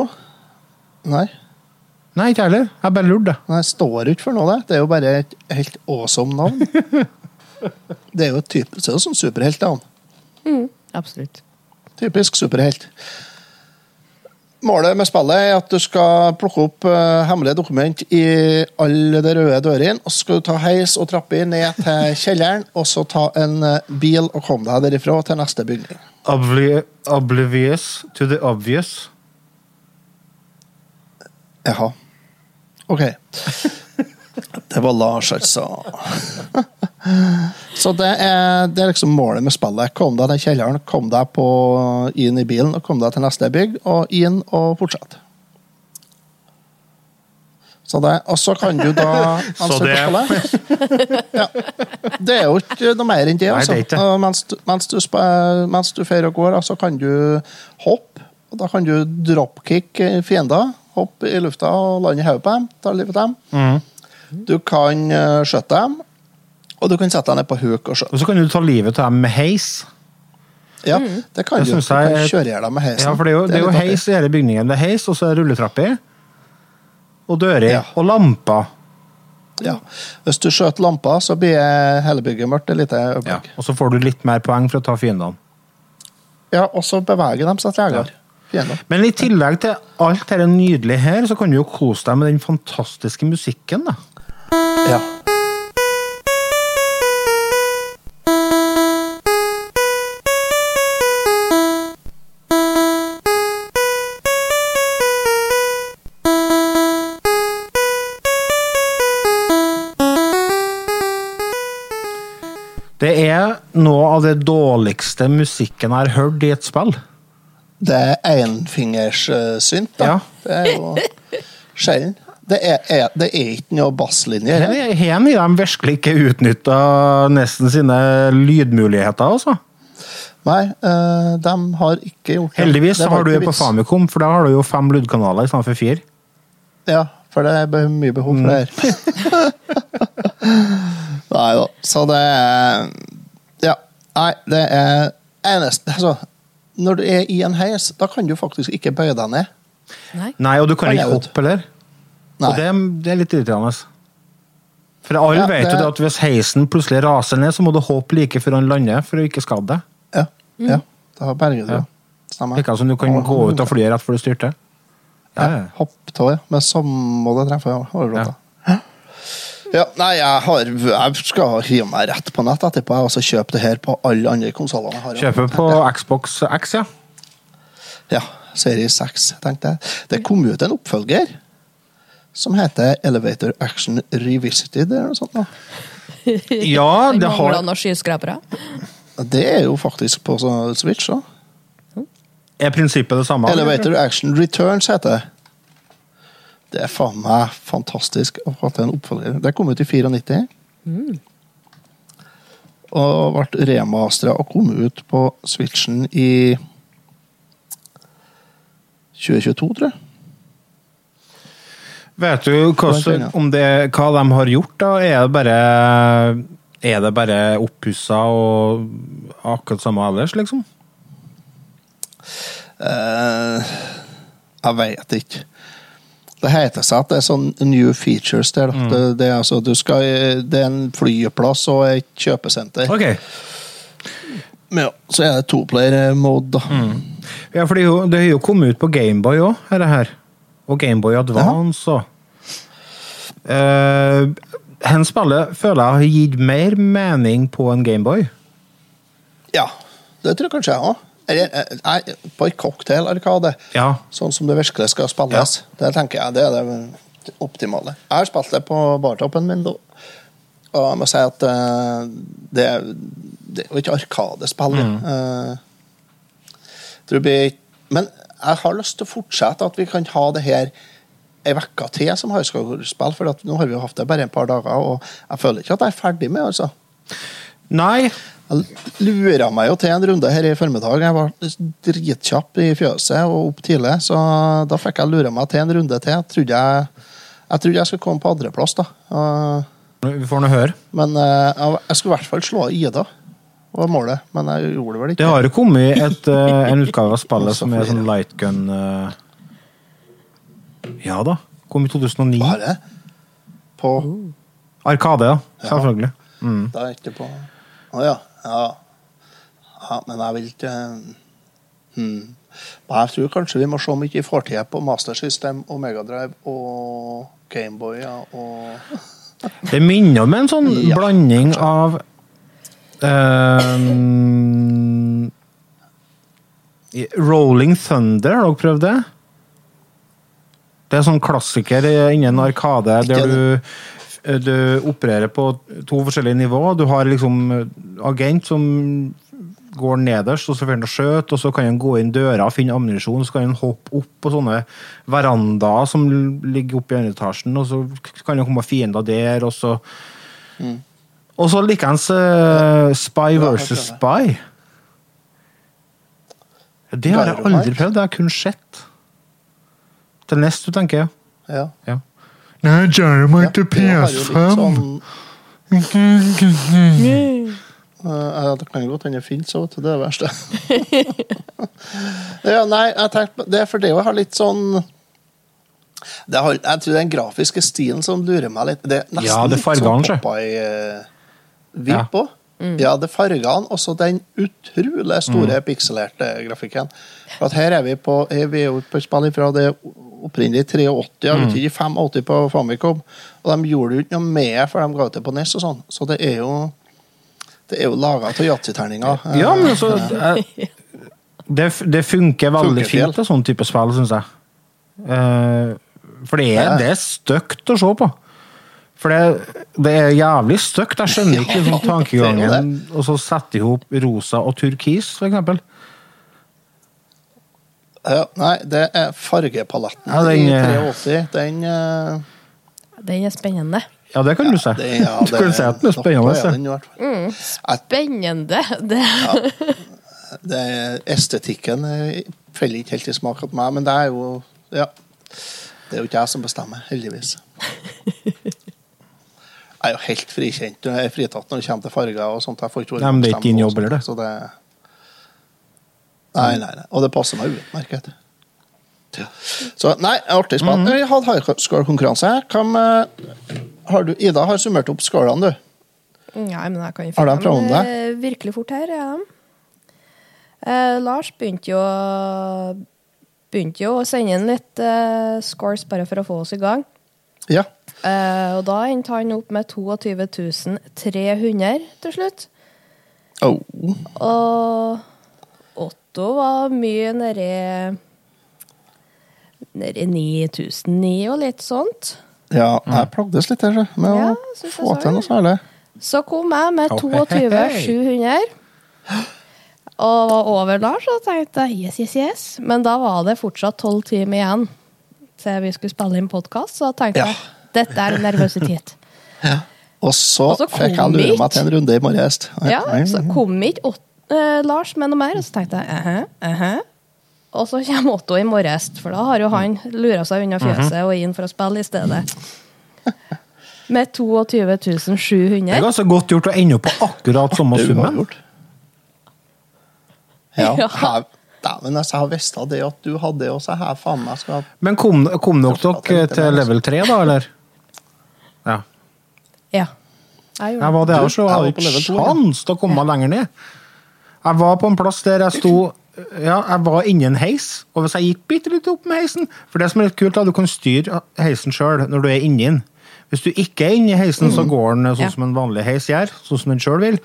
Nei. Nei, ikke heller. Jeg bare lurte. Nei, det står ikke for noe, det. Det er jo bare et helt awesome navn. Det er jo et type, det er jo sånn superheltnavn. Absolutt. Typisk superhelt. Målet med spillet er at du skal plukke opp uh, hemmelige dokument i alle de røde dørene. og Så skal du ta heis og trapper ned til kjelleren, og så ta en uh, bil og komme deg derifra til neste bygning. Obli oblivious to the obvious. Jaha. OK. Det var Lars, altså. Så det er, det er liksom målet med spillet. Kom deg til kjelleren, kom deg på, inn i bilen og kom deg til neste bygg, og inn og fortsett. Så det, og så kan du da Så ansøke det-. Ja. Det er jo ikke noe mer enn det. Altså. er det. Og Mens, du, mens, du, sp- mens du fer og går, så kan du hoppe. Og da kan du dropkick fiender. Hoppe i lufta og lande i hodet på dem. Ta livet av dem. Mm. Du kan uh, skjøtte dem. Og du kan sette deg ned på huk og skjøtte. Og så kan du ta livet av dem med heis. Ja, det kan Det du. Du jeg kan er- kjøre i hjel dem med heisen. Ja, for det er jo, det er jo litt artig. heis i hele bygningen. Det er heis, og så er det rulletrapper. Og dører. Ja. Og lamper. Ja. Hvis du skjøter lampa, så blir hele bygget mørkt et lite Ja. Og så får du litt mer poeng for å ta fiendene. Ja, og så beveger de seg tregere. Fiender. Men i tillegg til alt dette nydelige her, så kan du jo kose deg med den fantastiske musikken. da. Ja. Det er noe av det dårligste musikken jeg har hørt i et spill. Det er enfingerssynt, da. Ja. Det er jo sjelden. Det er, er, det er ikke noe basslinje her. Her har de virkelig ikke utnytta nesten sine lydmuligheter. altså. Nei, øh, de har ikke gjort det. Heldigvis Det har du jo det på. Famicom, for da har du jo fem lydkanaler i stedet for fire. Ja, for det er mye behov for det her. Nei da. Så det er Ja. Nei, det er eneste Altså, når du er i en heis, da kan du faktisk ikke bøye deg ned. Nei. Nei, og du kan ikke hoppe heller. Nei. Og det, det er litt irriterende. For alle Ja, vet jo det- at hvis heisen plutselig raser ned, så må du hoppe like før han lander for å ikke skade deg. Ja. ja. Da berger du Ja. Stemmer. Ikke som du kan gå ut av flyet rett før du styrter. Ja, Ja, ja. Hopptå, ja. Men så må det treffe. Ja. Ja, nei, jeg, har, jeg skal hive meg rett på nett etterpå og så kjøpe det her på alle andre konsollene jeg har. Kjøpe på Xbox X, ja. Ja, Series 6, tenkte jeg. Det kom ut en oppfølger som heter Elevator Action Revisited, eller noe sånt. Da. Ja, det det mangler har noen skyskrapere. Det er jo faktisk på sånn Switch da. Er prinsippet det samme? Elevator Action Returns heter det. Det er faen meg fantastisk at det er en oppfølger. Det kom ut i 94. Og ble remastera og kom ut på Switchen i 2022, tror jeg. Vet du hva, Blant om det, hva de har gjort, da? Er det bare, er det bare oppussa og akkurat samme ellers, liksom? Eh, jeg vet ikke. Det heter seg at det er sånn new features der. Mm. Det, det, er altså, du skal, det er en flyplass og et kjøpesenter. Okay. Men ja, så er det toplayer mode, da. Ja, for det det har jo kommet ut på Gameboy òg, dette her. Og Gameboy Advance og uh, Hen spillet føler jeg har gitt mer mening på en Gameboy. Ja, det tror jeg kanskje jeg òg. Eller eh, på en cocktail-arkade. Ja. Sånn som det virkelig skal spilles. Det tenker jeg det er det optimale. Jeg har spilt det på bartoppen min, da. Og jeg må si at eh, det, det er jo ikke arkadespill. Mm. Uh, men jeg har lyst til å fortsette at vi kan ha det her ei uke til som høyskolespill, for nå har vi jo hatt det bare et par dager, og jeg føler ikke at jeg er ferdig med altså. Nei, Jeg lura meg jo til en runde her i formiddag. Jeg var dritkjapp i fjøset og opp tidlig, så da fikk jeg lura meg til en runde til. Jeg trodde jeg, jeg, trodde jeg skulle komme på andreplass, da. Vi får nå høre. Men eh, jeg skulle i hvert fall slå Ida, var målet. Men jeg gjorde det vel ikke. Det har jo kommet et, eh, en utgave av spillet som er sånn lightgun eh, Ja da. Kom i 2009. Bare på Arkade, ja. Selvfølgelig. Da er ikke på Å ja. ja. Ja, men jeg vil ikke hmm. Men jeg tror kanskje vi må se om ikke vi får til på Master System og Megadrive og Gameboy ja, og Det minner om en sånn Ja, blanding av um, Rolling Thunder, har dere prøvd det? Det er sånn klassiker innen Arkade der du, du opererer på to forskjellige nivåer. Du har liksom agent som går nederst, og så får han skjøte, og så kan han gå inn døra og finne ammunisjon, så kan han hoppe opp på sånne verandaer som ligger oppe i andre etasjen, og så kan det komme fiender der, og så Og så likeens uh, Spy versus. Spy. Det har jeg aldri prøvd, det har jeg kun sett. Til neste, tenker? Ja. Ja. Nei, har jo litt sånn Eh, ja, det kan godt hende det fins òg, det er det verste. ja, nei, jeg tenkte på det, for det har litt sånn det har, Jeg tror er den grafiske stilen som lurer meg litt. Det er nesten Ja, det er litt fargene, sånn. Popeye-vipp òg. Ja, det er fargene, og så den utrolig store pikselerte grafikken. For at her er vi på er vi er på spill fra det opprinnelig 83, jeg betyr ikke, 85 på Famicom. Og de gjorde jo ikke noe med før de ga ut det på NES og sånn. Så det er jo det er jo laga av yatzyterninger. Ja, men altså det, det funker veldig Funker fint, til sånn type spill, syns jeg. Eh, for det er, Ja. det er stygt å se på. For det, det er jævlig stygt. Jeg skjønner ikke er jo tankegangen. Og så sette i hop rosa og turkis, for eksempel. Ja, nei, det er fargepaletten Ja, den, i eh, 83. Den uh... Den er spennende. Ja, det kan du si. det, ja, du kan si at den er spennende. noe er den mm. Spennende! Det, Det er, estetikken faller ikke helt i smak hos meg, men det er jo Ja. Det er jo ikke jeg som bestemmer, heldigvis. Jeg er jo helt frikjent. Jeg er fritatt når det kommer til farger og sånt. Jeg får ikke Nei, men det er ikke din jobb, eller det? Så det nei, nei, nei. Og det passer meg utmerket. Ja. Så nei, artig spill. Mhm. Vi hadde highscore-konkurranse. Hvem eh, har du Ida har summert opp skålene, du. Nei, men jeg kan de finne dem det? virkelig fort her. Ja. Eh, Lars begynte jo begynte jo å sende inn litt eh, scores bare for å få oss i gang. Ja. Eh, og da endte han opp med 22 300 til slutt. Oh. Og Otto var mye nedi Nedi 9009 og litt sånt. Ja, jeg plagdes litt her, så, med Ja, å få så til noe særlig. Så kom jeg med Oh, hei, hei, hei. 22 700. Og var over Lars, og tenkte jeg yes, yes, yes. Men da var det fortsatt tolv timer igjen til vi skulle spille inn podkast, så da tenkte Ja. jeg dette er nervøsitet. Og så, Og så fikk jeg lure meg til en runde i morges. Ja, så kom ikke eh, Lars med noe mer, og så tenkte jeg uh -huh, Og så kommer Otto i morges, for da har jo han lura seg unna fjøset og inn for å spille i stedet. Med 22 Det er ganske godt gjort å ende opp på akkurat samme Det summen. Ja, Ja. her- Dæven, altså, jeg visste det at du hadde det, og så her faen meg skal Men kom, kom dere dere til level 3, da, eller? Ja. Ja. Jeg gjorde Jeg var det også, og jeg hadde på ikke level to, ja. sjans til å komme lenger ned. Jeg var på en plass der jeg sto Ja, jeg var inni en heis, og hvis jeg gikk bitte litt opp med heisen For det som er litt kult, da, du kan styre heisen sjøl når du er inni den. Hvis du ikke er inni heisen, så går den sånn Ja. som en vanlig heis gjør, sånn som den sjøl vil.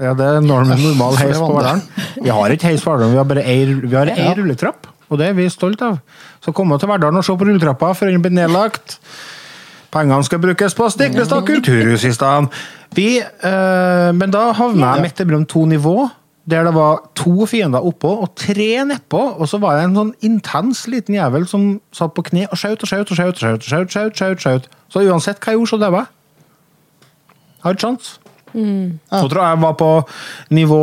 Ja, det er norm, normal heis er på. Verdalen. Vi har ikke heis på Verdalen, vi har bare ei, vi ei rulletrapp, og det er vi stolt av. Så kom til Verdalen og se på rulletrappa før den blir nedlagt. Pengene skal brukes på Stiklestad kulturhus i stedet. Vi, eh, men da havna jeg midt mellom to nivå, der det var to fiender oppå og tre nedpå. Og så var det en sånn intens liten jævel som satt på kne og skjøt og skjøt og skjøt. skjøt, skjøt, skjøt, skjøt, skjøt. Så uansett hva jeg gjorde, så daua jeg. Har ikke sjans. Så tror jeg jeg var på nivå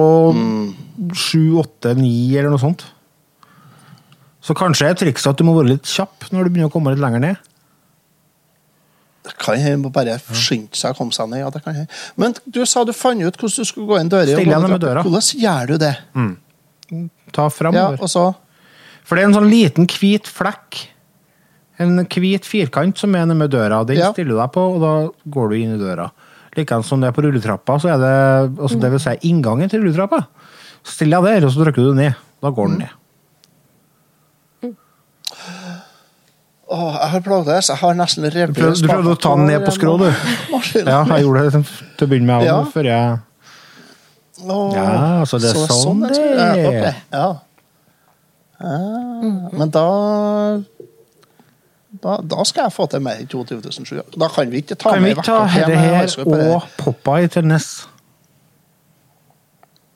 sju, åtte, ni eller noe sånt. Så kanskje er trikset at du må være litt kjapp når du begynner å komme litt lenger ned. Det kan hende bare skynde seg å komme seg ned. Ja, det kan hende. Men du sa du fant ut hvordan du skulle gå inn døra. Stille gjennom døra. Hvordan gjør du det? Ta Ja, og så For det er en sånn liten hvit flekk En hvit firkant som er nede med døra. Den Ja. stiller du deg på, og da går du inn i døra. Likeens som det er på rulletrappa, så er det altså det vil si inngangen til rulletrappa. Stiller jeg der, og så trykker du ned. Da går den ned. Åh, jeg har plagdes. Jeg har nesten revet Du prøvde, du prøvde å ta den ned på skrå, du. Ja, jeg gjorde det til å begynne med, Ja. ja. før jeg Ja, altså, det er sånn jeg det ja, er. ok, Ja. Ah, Men da, da Da skal jeg få til mer enn 22 700. Da kan vi ikke ta Kan vi med ikke ta vekka til dette her og Popeye til Ness?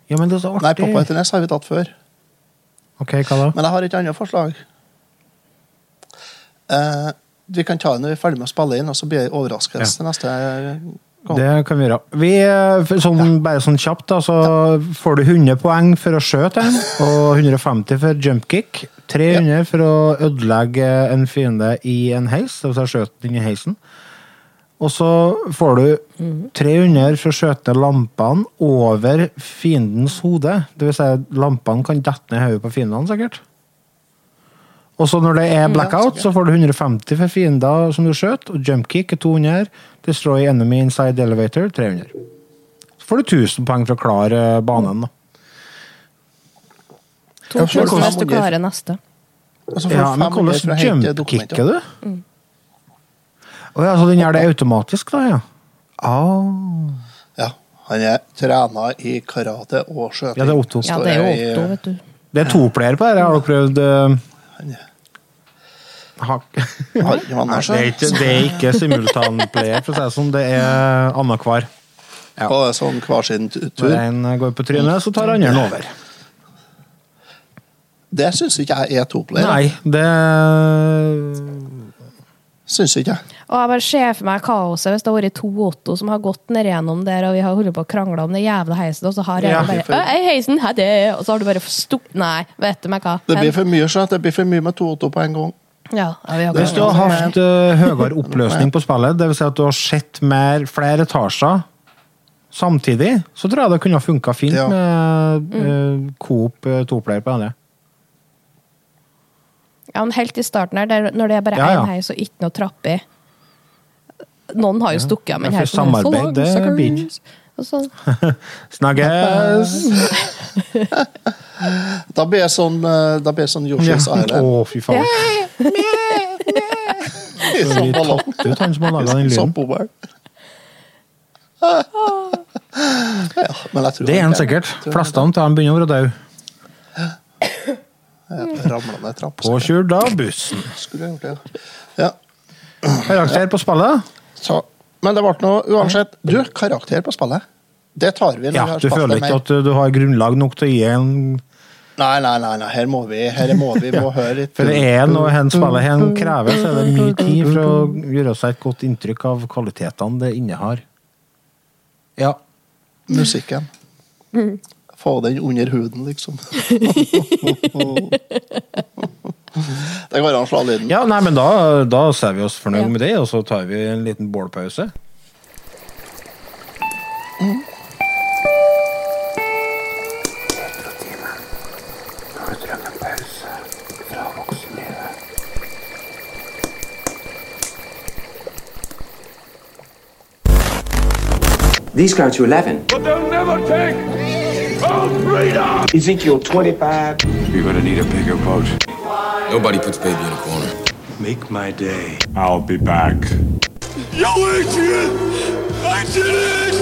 Ja, men det er så Nei. Popeye til Ness har vi tatt før. Ok, hva da? Men jeg har et annet forslag. Eh, vi kan ta det når vi er ferdig med å spille inn, og så blir det overraskelse neste gang. Det kan vi gjøre. Vi, eh, sånn, bare sånn kjapt, da, så får du 100 poeng for å skjøte en, og 150 for jump kick. 300 for å ødelegge en fiende i en heis, det vil si skjøte den i heisen. Og så får du 300 for å skjøte lampene over fiendens hode. Vil si, lampene kan dette ned hodet på fiendene, sikkert. Og så når det er blackout, så får du 150 for fiender som du skjøt, og jump kick er 200. Destroy enemy inside the elevator 300. Så får du 1000 poeng for å klare banen. da. 2000 hvordan- hvis du klarer neste. Og så får du Ja, men 500 hvordan hente jump-kicker du? Å ja, så den gjør det automatisk, da, ja. Oh. Ja, han er trena i karate og skjøting. Ja, det er Otto. Ja, det er jo Otto, vet du. Det er to player på dette, har dere prøvd eh, Han er- ha- Har Nei, det er ikke, det er ikke simultanplayer, for å si det sånn. Det er annenhver. Ja. Og det er sånn hver sin tur. Når én går på trynet, så tar andre over. Det syns ikke jeg er toplayer. Nei, det Syns ikke jeg. Og jeg bare ser for meg kaoset hvis det har vært to Otto som har gått ned gjennom der, og vi har holdt på å krangle om det jævla heisen, og så har jeg Ja. bare «Øy, heisen, hei, det! Og så har du bare stukket Nei, vet du meg hva. Det blir for mye, så det blir for mye med to Otto på en gang. Ja, ja, Hvis du har hatt eh, høyere oppløsning på spillet, dvs. Si at du har sett mer, flere etasjer samtidig, så tror jeg det kunne ha funka fint Ja. med uh, Coop uh, toplayer på det. Ja, men helt i starten her, der, når det er bare Ja, ja. én heis og ikke noe trapp i Noen har jo stukket av, men Ja, for er samarbeid, det blir ikke. Snakkes! Da blir jeg sånn, eh, da blir jeg sånn Ja. Island. Å, fy faen. I Så sånn ballong. tapte ut han som har laga den lyden. Ja, Det er han han sikkert. Flestene av dem begynner å være døde. ned trappa. Påkjørt av bussen. Skulle jeg gjort det. Ja. Karakter på spillet? Så, men det ble noe uansett. Du, karakter på spillet. Det tar vi når Ja, vi har du føler ikke at du har grunnlag nok til å gi en Nei, nei, nei, nei. Her må vi, her må vi må høre litt. For det er noe hen spillet hen krever, så er det mye tid for å gjøre seg et godt inntrykk av kvalitetene det innehar. Ja. musikken. Få den under huden, liksom. det går an å slå lyden. ja, nei, men da, da ser vi oss fornøyd Ja. med det, og så tar vi en liten bålpause. These go to 11. But they'll never take our freedom! Ezekiel 25. You're gonna need a bigger boat. Nobody puts baby in a corner. Make my day. I'll be back. Yo, Adrian! I did it!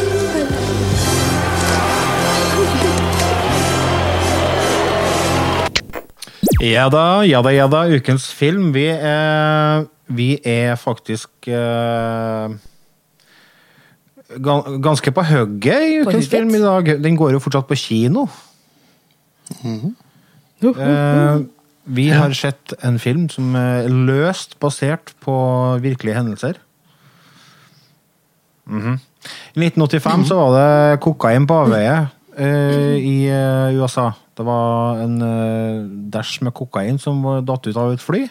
Ja da, ja da, ja da. Ukens film. Vi er, vi er faktisk eh, gan- ganske på hugget i ukens film i dag. Den går jo fortsatt på kino. Eh, vi har sett en film som er løst basert på virkelige hendelser. Mhm. I 1985 så var det kokain på avveie uh, i uh, USA. Det var en uh, dæsj med kokain som datt ut av et fly.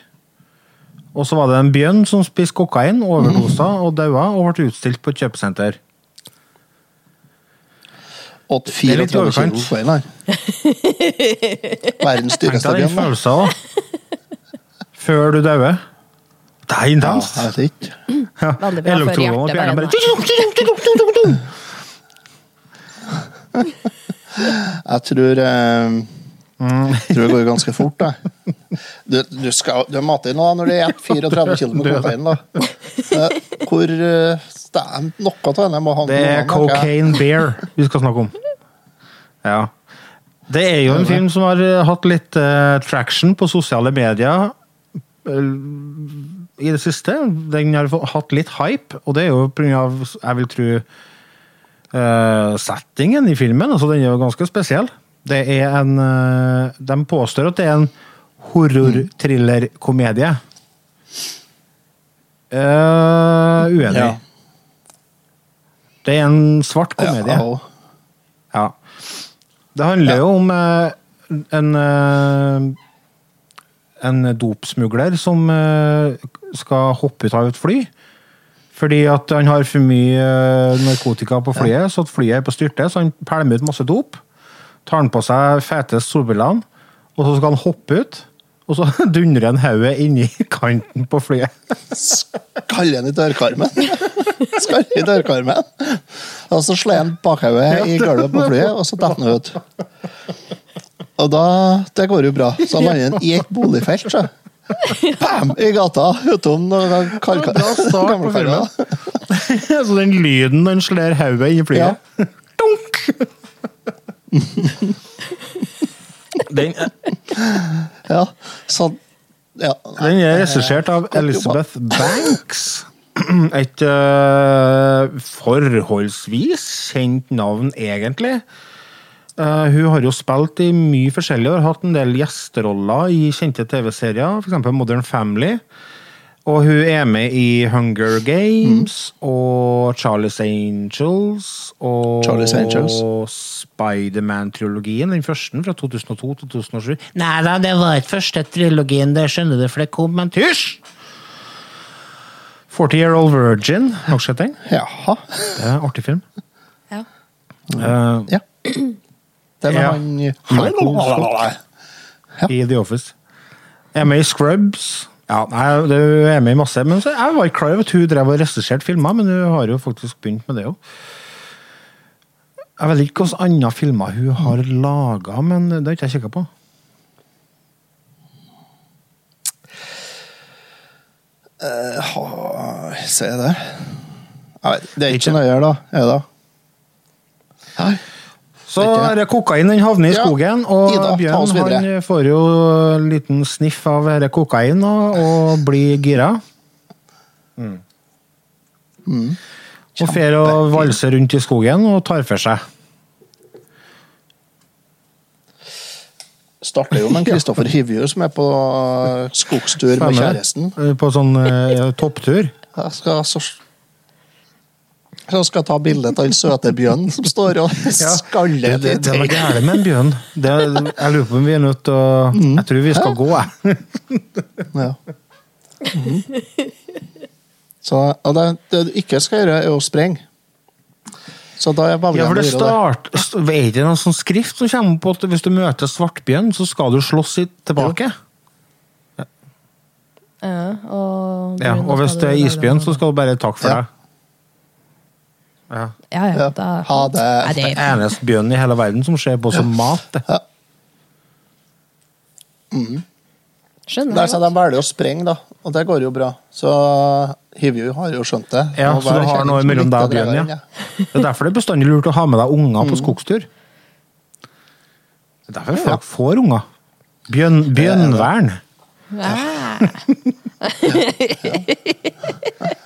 Og så var det en bjørn som spiste kokain, overdosa og daua og ble utstilt på et kjøpesenter. Åt Det er litt 34 kilo overkant. kokain, her. Verdens Tenk deg den følelsen, da. Før du dauer. Det er intenst. Ja, jeg vet ikke. Ja. Veldig bra for Elektronen og hjertet, bare Jeg tror eh, tror det går ganske fort, jeg. Du, du, skal, du mater nå når det er 34 kg med kokain, da. Eh, Hvor Det er noe av det må Det er Cocaine Bear vi skal snakke om. Ja. Det er jo en film som har eh, hatt litt uh, traction på sosiale medier uh, i det siste. Den har hatt litt hype, og det er jo pga. jeg vil tro uh, settingen i filmen. altså Den er jo ganske spesiell. Det er en De påstår at det er en horror-thriller-komedie. Eh, uenig. Ja. Det er en svart komedie. Ja, Ja. Det handler jo om eh, en eh, en dopsmugler som eh, skal hoppe ut av et fly. Fordi at han har for mye narkotika på flyet, så at flyet er på styrte. Så han pælmer ut masse dop. Tar han på seg fete solbrillene, og så skal han hoppe ut. Og så dundrer han hodet inni kanten på flyet. Skaller han i dørkarmen. Skaller i dørkarmen. Og så slår han bakhodet i gulvet på flyet, og så detter han ut. Og da Det går jo bra. Så lander han i et boligfelt, så. Bam! I gata utom gammelkarer. Så den lyden når han slår hodet inn i flyet Dunk! Den, Ja, så ja. den er regissert av Elizabeth Banks. Et uh, forholdsvis kjent navn, egentlig. Uh, hun har jo spilt i mye forskjellig og har hatt en del gjesteroller i kjente TV-serier, f.eks. Modern Family. Og hun er med i Hunger Games og Charlie's Angels og Charlie's Angels. Spiderman-trilogien, den første fra 2002-2007. Nei da, det var ikke første trilogien, det skjønner du, for det kom, en tysj! 40 Year Old Virgin, har dere sett den? Jaha. Det er en artig film. Ja. Uh, Ja. Det med Ja. han Michael Scott. i The Office. Jeg er med i Scrubs. Ja, nei, det er med i masse, men så, Jeg var ikke klar over at hun drev og regisserte filmer, men hun har jo faktisk begynt med det òg. Jeg vet ikke hvilke andre filmer hun har laga, men det har ikke jeg kikka på. Se der. Jeg det er ikke så nøye, da. Er det da? Så Vet ikke. er det kokain den havner i Ja, skogen, og Ida, Bjørn han får jo en liten sniff av dette kokain og, og blir gira. Mm. Og fer og valser rundt i skogen og tar for seg. Starter jo med en Kristoffer Hivju som er på skogstur med kjæresten. På sånn eh, topptur. Jeg skal så, skal ta bilde av den søte bjørnen som står og skaller skaller det, det er noe litt. gærent med en bjørn. Det, jeg lurer på om vi er nødt til å Mm. Jeg tror vi skal gå, jeg. Ja. Mm. Så og det, det du ikke skal gjøre, er å sprenge. Så da er Ja, for det start, det. Er det noen sånn skrift som kommer på at hvis du møter svartbjørn, så skal du slåss tilbake? Ja, og, Ja, og hvis det er isbjørn, så skal du bare takke for Ja. deg. Ja. Ja, ja. Da, Ha det. Nei, Det er eneste bjørnen i hele verden som ser på som mat. Det. Ja. skjønner Der, jeg så de velger å sprenge, da. Og det går jo bra. Så Hivju har jo skjønt det. Ja, så du har noe mellom deg og bjørnen, ja. Det er derfor det er bestandig lurt å ha med deg unger Mm. på skogstur. Det er derfor folk får unger. Bjørn, bjørnvern. Ja. Ja,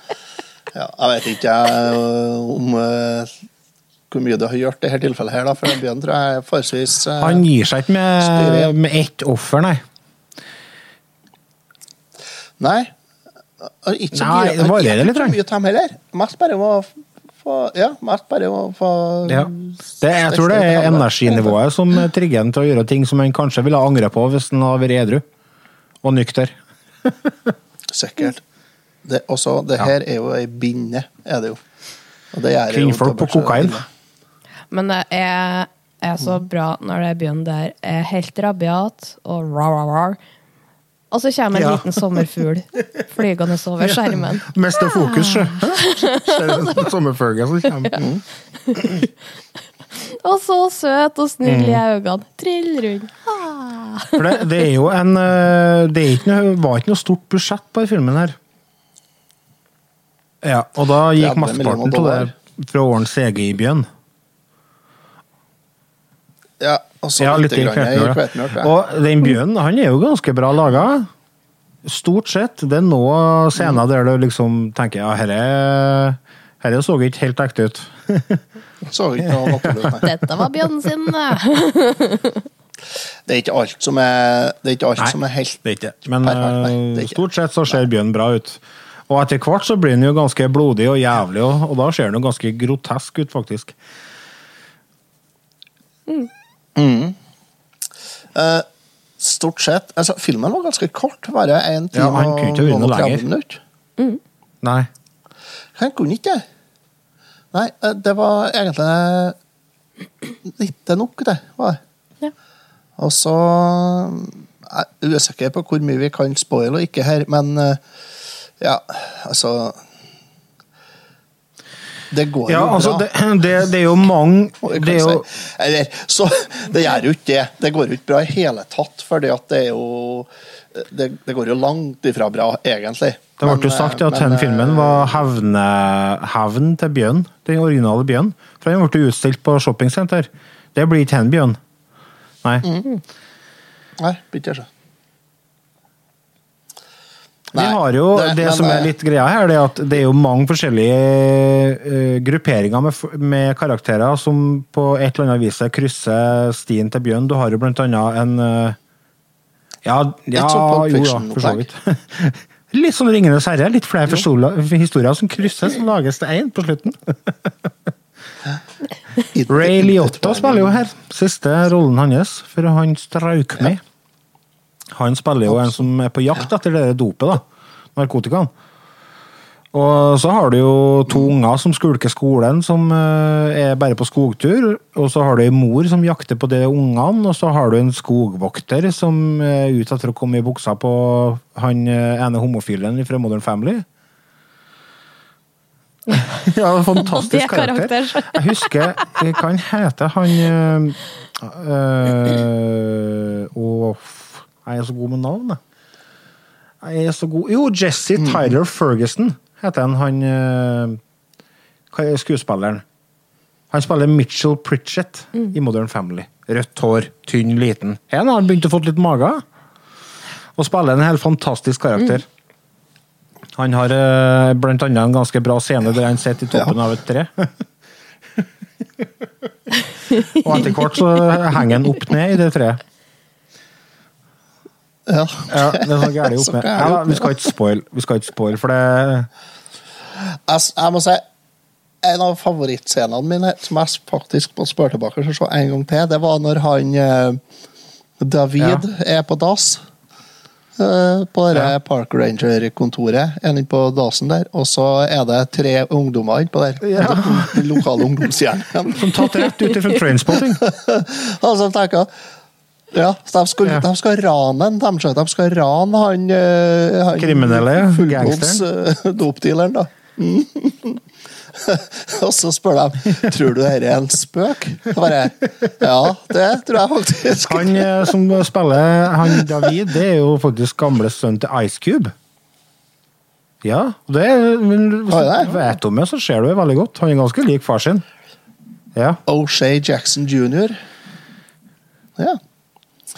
jeg vet ikke jeg, om uh, hvor mye det har gjort i dette tilfellet, her, da, for en bjørn tror jeg er forholdsvis uh, Han gir seg ikke med, med ett offer, nei. Nei. eh, Ikke så Nei, det varierer litt, mye dem heller. Mest bare om å få Ja, mest bare om å få Ja. Det, jeg tror det er energinivået som trigger han til å gjøre ting som han kanskje ville angre på hvis han hadde vært edru og nykter. Sikkert. Det, også, det Ja. her er jo ei binde, er det jo. Og det jo Kvinnfolk på kokain. Men det er, er så bra når det begynner der er helt rabiat og rar, rar, rar. Og så kommer en Ja. liten sommerfugl flygende over skjermen. Mister fokus, sjø. Sommerfuglen som kommer. Mm. Og så søt og snill i Mm. øynene. Trill rundt. Ah. For det, det er jo en eh, Det er ikke noe, var ikke noe stort budsjett på denne filmen her. Ja, og da gikk mesteparten til av det fra åren CG i bjørn. Ja, og så Ja, litt litt i grann. Og den bjørnen, han er jo ganske bra laga. Stort sett. Det er noen scener der du liksom tenker ja, herre, herre så ikke helt ekte ut. Så ikke noe naturlig ut. Dette var Bjørn sin. Det er ikke alt som er, det er, ikke alt Nei. som er helt Det er ikke. Men Perfekt, nei, det er eh, ikke. stort sett så ser bjørnen bra ut. Og etter hvert så blir den jo ganske blodig og jævlig, og, og da ser den jo ganske grotesk ut, faktisk. Eh, Stort sett. Altså, filmen var ganske kort, bare én time Ja, han kunne ikke og noe 30 minutter. minutter. Nei. Han kunne ikke det. Nei, eh, det var egentlig litt nok, det. var det. Ja. Og så Jeg er usikker på hvor mye vi kan spoile og ikke her, men eh, ja, altså Det går Ja, jo altså, bra. det, det, det er jo mange Det er jo si. Eller, så det gjør jo ikke det. Det går jo ikke bra i hele tatt, for det er jo Det, det går jo langt ifra bra, egentlig. Det ble Men, jo sagt eh, at men, den eh, filmen var hevne, hevn til Bjørn. Den originale Bjørn. For den ble utstilt på shoppingsenter. Det blir ikke en Bjørn. Nei. Mm. Nei, blir ikke det. Vi har jo, det- det, men, som er litt greia her, det er at det er jo mange forskjellige uh, grupperinger med, med karakterer som på et eller annet vis krysser stien til Bjørn. Du har jo blant annet en uh, Ja, ja jo da, for så vidt. Litt sånn Ringenes herre. Litt flere historier som krysses, så lages det én på slutten. Ray Liotta spiller jo her. Siste rollen hans, for han strauk med. Han spiller jo en som er på jakt etter det dopet, da. Narkotikaen. Og så har du jo to unger som skulker skolen, som eh, er bare på skogtur. Og så har du ei mor som jakter på de ungene, og så har du en skogvokter som er ute etter å komme i buksa på han eh, ene homofilen fra Modern Family. ja, fantastisk er karakter. Jeg husker eh, Hva han heter han øh, øh, f- Jeg er så god med navn, Er Jeg er så god Jo, Jesse Tyler Ferguson heter han. Han uh, er skuespilleren. Han spiller Mitchell Pritchett i Modern Family. Rødt hår, tynn, liten. Han har begynt å få litt mage. Og spiller en helt fantastisk karakter. Han har uh, blant annet en ganske bra scene der han sitter i toppen av et tre. Og etter hvert så henger han opp ned i det treet. Ja. Ja, det er så gærent opp med. Ja, vi skal ikke spoil, vi skal ikke spoil, for det Jeg, jeg må si en av favorittscenene mine, som jeg faktisk må spørre tilbake og se en gang til, det var når han David David er på dass. eh, På det Ja. Park Ranger-kontoret. En inne på dasen der. Og så er det tre ungdommer innpå der. Ja. Den lokale ungdomshjernen. Som tatt rett ut fra Trainspotting. Og så tenker jeg ja, så de skal, Ja. de skal rane han. De, de skal rane han, eh, han Kriminelle, ja. fullblods eh, dopdealeren, da. Mm. og så spør de tror du dette er en spøk. Bare, ja, det tror jeg faktisk. Han eh, som spiller han David, det er jo faktisk gamle sønnen til Ice Cube. Ja, det er, men så, ja. du vet om det, så ser du det veldig godt. Han er ganske lik far sin. Ja. O'Shea Jackson jr. Ja.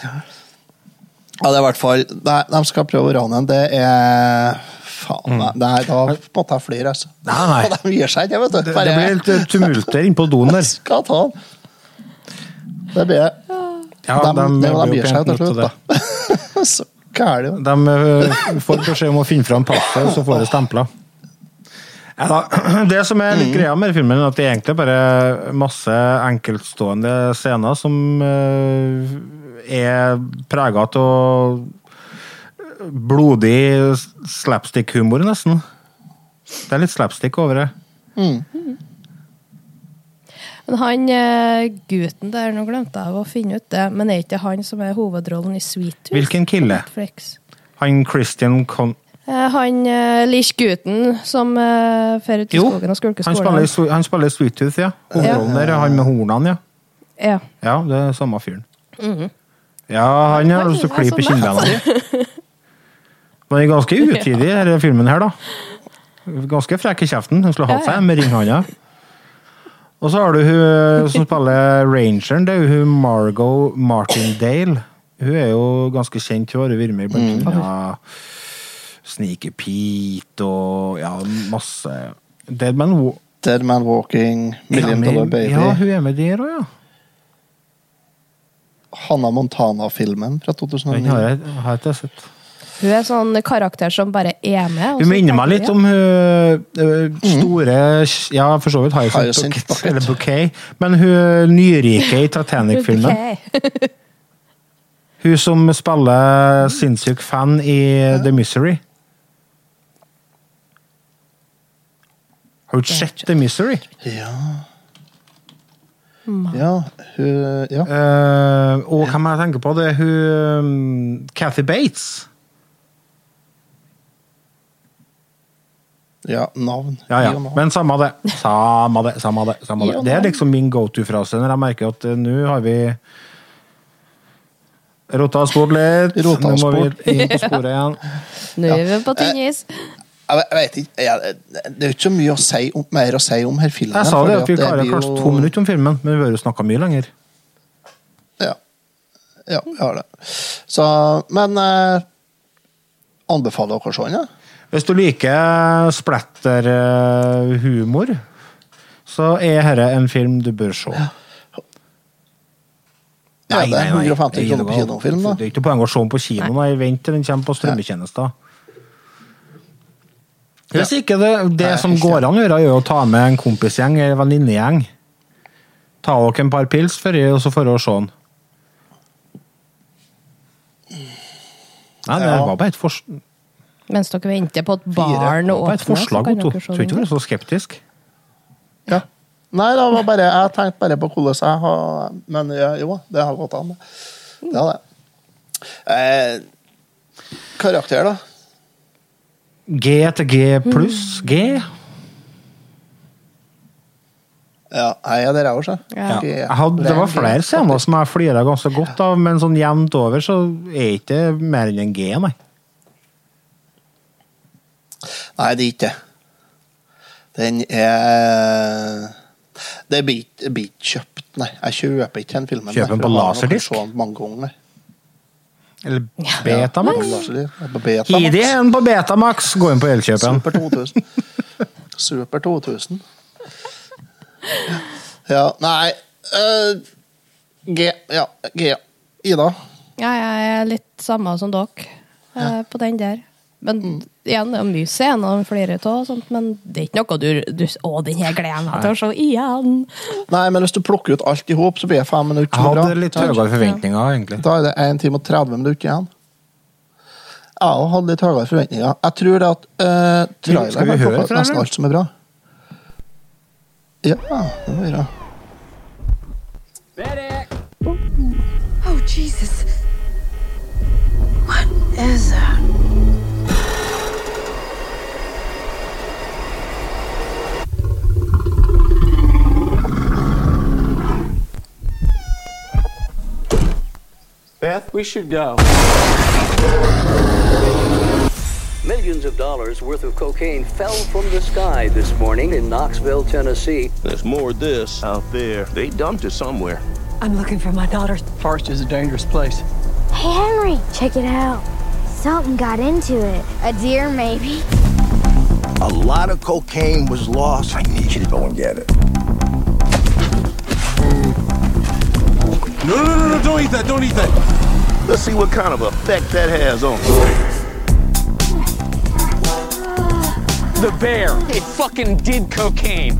Ja, det er i hvert fall de skal prøve å rane en. Det er Faen, nei, nei, da måtte jeg flire, altså. Mm. Nei, nei. De gir seg ikke, vet du. Det, det blir litt eh, tumult på doen der. skal ta den. Det blir Ja, de, de, de, blir jo gir seg til slutt, da. Så gæli. De eh, får beskjed om å finne fram passet, og så får de stempla. Ja, da. det som er litt greia med filmen, er at det egentlig bare masse enkeltstående scener som eh, er prega av blodig slapstick-humor, nesten. Det er litt slapstick over det. Men han eh, gutten der, nå glemte jeg å finne ut det, men er ikke han som er hovedrollen i Sweet Tooth? Hvilken kille? Han Christian Con... Eh, Han uh, Lish-gutten som uh, ut i skogen og skulker skolen. han spiller Sweet Tooth, ja. Hovedrollen der er han med hornene, ja. Ja. Ja, det er samme fyren. Mhm. Ja, han har lyst til å klype kinnbena. Men det er ganske utidig, denne filmen her, da. Ganske frekk i kjeften. Hun skulle hatt seg med ringhånda. Og så har du hun som spiller Rangeren, det er jo hun Margot Martindale. Hun er jo ganske kjent, hun har vært med i blant Mm. annet Sneaky Pete og ja, masse Dead Man Wa- Dead Man Walking, Million Ja, Dollar Baby. Ja, hun er med der òg, ja. Hanna Montana-filmen fra 2009. Den har jeg, har jeg sett. Hun er sånn karakter som bare er med. Hun minner meg litt om hun øh, store Ja, for så vidt Hyacinth Hyacinth Bucket, Bucket. eller Bouquet. Men hun nyrike i Titanic-filmen. Hun som spiller sinnssyk fan i The Misery. Har du ikke sett The Misery? Ja. Ja, hun Ja. Eh, og hvem jeg tenker på? Det er hun um, Kathy Bates. ja navn. Ja, ja. Men samme det. Samme det, samme det. Samme det. Det er liksom min go to-frase når jeg merker at uh, nå har vi rota oss bort litt. Rota Nå oss må bort. vi inn på sporet igjen. Nå er vi på tynn is. Jeg, vet- jeg vet ikke, jeg, Det er jo ikke så mye å si om, mer å si om her filmen. Jeg sa det at vi klarer kanskje jo- to minutter om filmen, men vi bør jo snakke mye lenger. Ja. ja, vi har det. Så, men eh, anbefaler dere sånn, ja? Hvis du liker splatterhumor, så er dette en film du bør se. Ja, Nei, nei, 150 Nei, kroner på det kinofilm, da. Det er ikke poeng å se den på kino. Nei, vent til den kommer på strømmetjenester. Hvis ikke det, det Nei, som går an å gjøre, er å ta med en kompisgjeng eller venninnegjeng. Ta dere en par pils før, og så får dere se den. Nei, det Ja. var bare et, forslag. Mens dere venter på at baren det var bare et forslag, Otto. Tror ikke du er så skeptisk. Ja. Nei, det var bare, jeg tenkte bare på hvordan jeg har Men jo, det har gått an. Det har det. Eh, karakter, da? G til G pluss G. Ja, jeg er der jeg òg, så. Det var flere scener som jeg flira ganske godt av, men sånn jevnt over så er ikke det mer enn en G, nei. Nei, det er ikke det. Den er Det blir ikke- kjøpt, nei. Jeg kjøper ikke den filmen. Kjøper den på laserdisk? sett den mange ganger. nei. Eller Betamax. Ja. Gi de en på Betamax! Gå inn på Elkjøpen. Super 2000. Super 2000. Ja, nei uh, G. Ja, G. Ida. Ja, jeg er litt samme som dere eh, på den der. Men Mm. igjen, det er mye scener og flere av, og sånt, men det er ikke noe du, du Å, den her gleder jeg meg til å se igjen! Nei, men hvis du plukker ut alt i hop, så blir det fem minutter. Jeg hadde litt høyere forventninger, egentlig. Da er det 1 time og 30 minutter igjen. Jeg har hadde litt høyere forventninger. Jeg tror det at uh, traileren høre plukka ut nesten alt som er bra. Ja, det må vi gjøre. Oh, Jesus. What is that? Beth, we should go. Millions of dollars worth of cocaine fell from the sky this morning in Knoxville, Tennessee. There's more of this out there. They dumped it somewhere. I'm looking for my daughter. Forest is a dangerous place. Hey, Henry, check it out. Something got into it. A deer, maybe. A lot of cocaine was lost. I need you to go and get it. No, no, no, no, don't eat that, don't eat that. Let's see what kind of effect that has on The bear. It fucking did cocaine.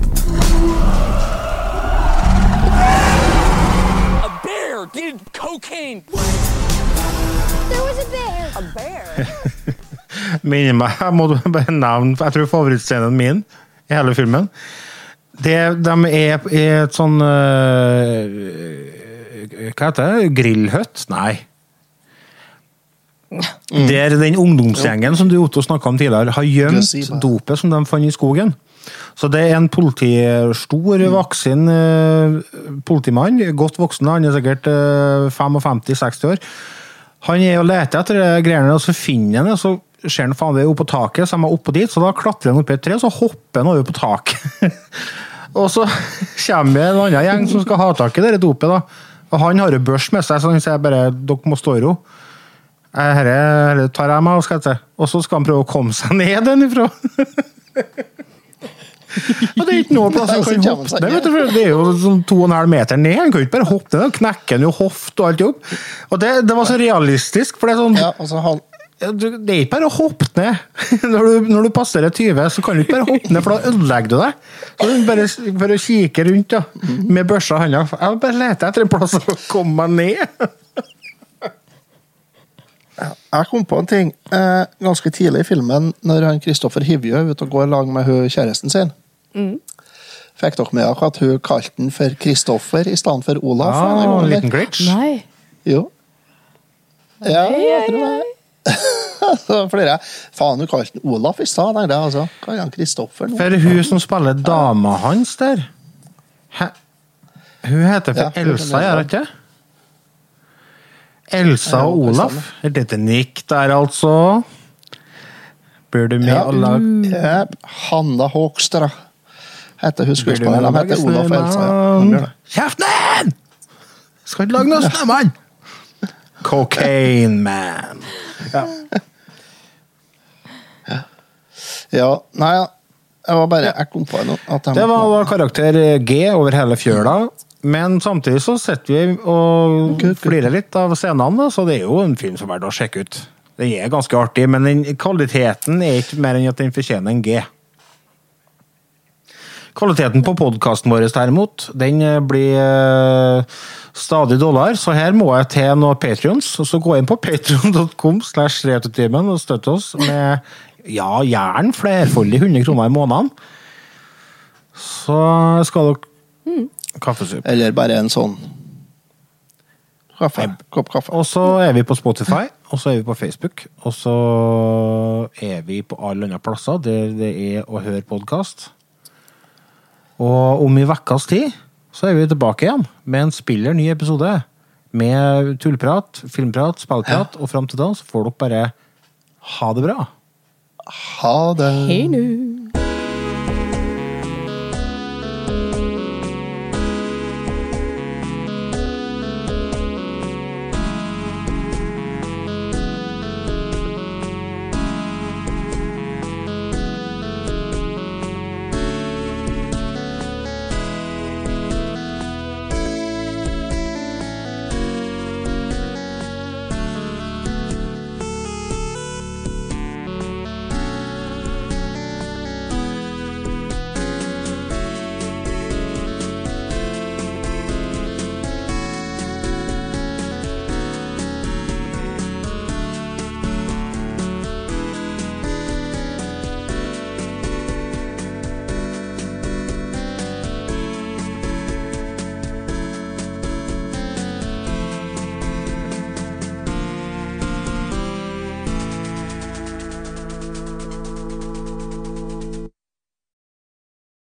A bear did cocaine. There was a bear. A bear? Minner meg, jeg må bare nevne Jeg tror favorittscenen min i hele filmen det, De er i et sånn øh, Hva heter det? Grillhut? Nei. Der den ungdomsgjengen som du Otto snakka om tidligere, har gjemt dopet som de fant i skogen. Så det er en politi, stor, voksen eh, politimann, godt voksen, han er sikkert eh, 55-60 år. Han er og leter etter greiene, og så finner han det, så ser han faen det er oppe på taket, så er han oppå dit, så da klatrer han opp i et tre, så hopper han over på taket. og så kommer det en annen gjeng som skal ha tak i det dopet, da. Og han har jo børs med seg, så han sier bare dere må stå i ro. Dette herre tar jeg meg, skal jeg si. Og så skal han prøve å komme seg ned den ifra. Og det er ikke noe plass han kan hoppe ned. Det er jo sånn to og en halv meter ned. Han kan jo ikke bare hoppe ned. Da knekker han jo hoft og alt hop. Og det, det var så realistisk. for det er sånn Ja, og han ja, du- Det er ikke bare å hoppe ned. Når du, når du passerer 20, så kan du ikke bare hoppe ned, for da ødelegger du deg. Så du bare å kikke rundt da, med børsa i hånda. Jeg bare leter etter en plass å komme meg ned. Jeg kom på en ting eh, ganske tidlig i filmen, når han Kristoffer Hivjø er ute og går lag med hun kjæresten sin. Mm. Fikk dere med dere at hun kalte han for Kristoffer i stedet for Olaf? Ja, en liten glitch. Nei. Jo. Ja, jeg tror det. Så flere Faen, du kalte han Olaf i stad, tenkte jeg. Altså. Hva er han Kristoffer nå? For hun som spiller dama hans der Hæ? Hun heter for Ja, Elsa, gjør hun ikke? Elsa og Olaf. Er dette Nick der, altså? Blir du med Ja. og lag Hanna Håkstra heter hun skuespilleren. De heter Olaf og Elsa. Ja. ned! Skal ikke lage noe snømann! Cocaine Man. Ja. Ja, nei, jeg var bare Jeg kom på noe. Det var var karakter G over hele fjøla. Men samtidig så sitter vi og flirer litt av scenene, da, så det er jo en film som er verdt å sjekke ut. Den er ganske artig, men den, kvaliteten er ikke mer enn at den fortjener en G. Kvaliteten på podkasten vår derimot, den eh, blir eh, stadig dårligere, så her må jeg til noen patrions. Så gå inn på patrion.com slash og støtte oss med ja, gjerne flerfoldige 100 kroner i måneden. Så skal dere Kaffesuppe. Eller bare en sånn kaffe. Kopp kaffe. Og så er vi på Spotify, og så er vi på Facebook, og så er vi på alle andre plasser der det er å høre podkast. Og om i vekkas tid så er vi tilbake igjen med en spiller ny episode. Med tullprat, filmprat, spillprat, og fram til da så får dere bare ha det bra. Ha det. Hei nå.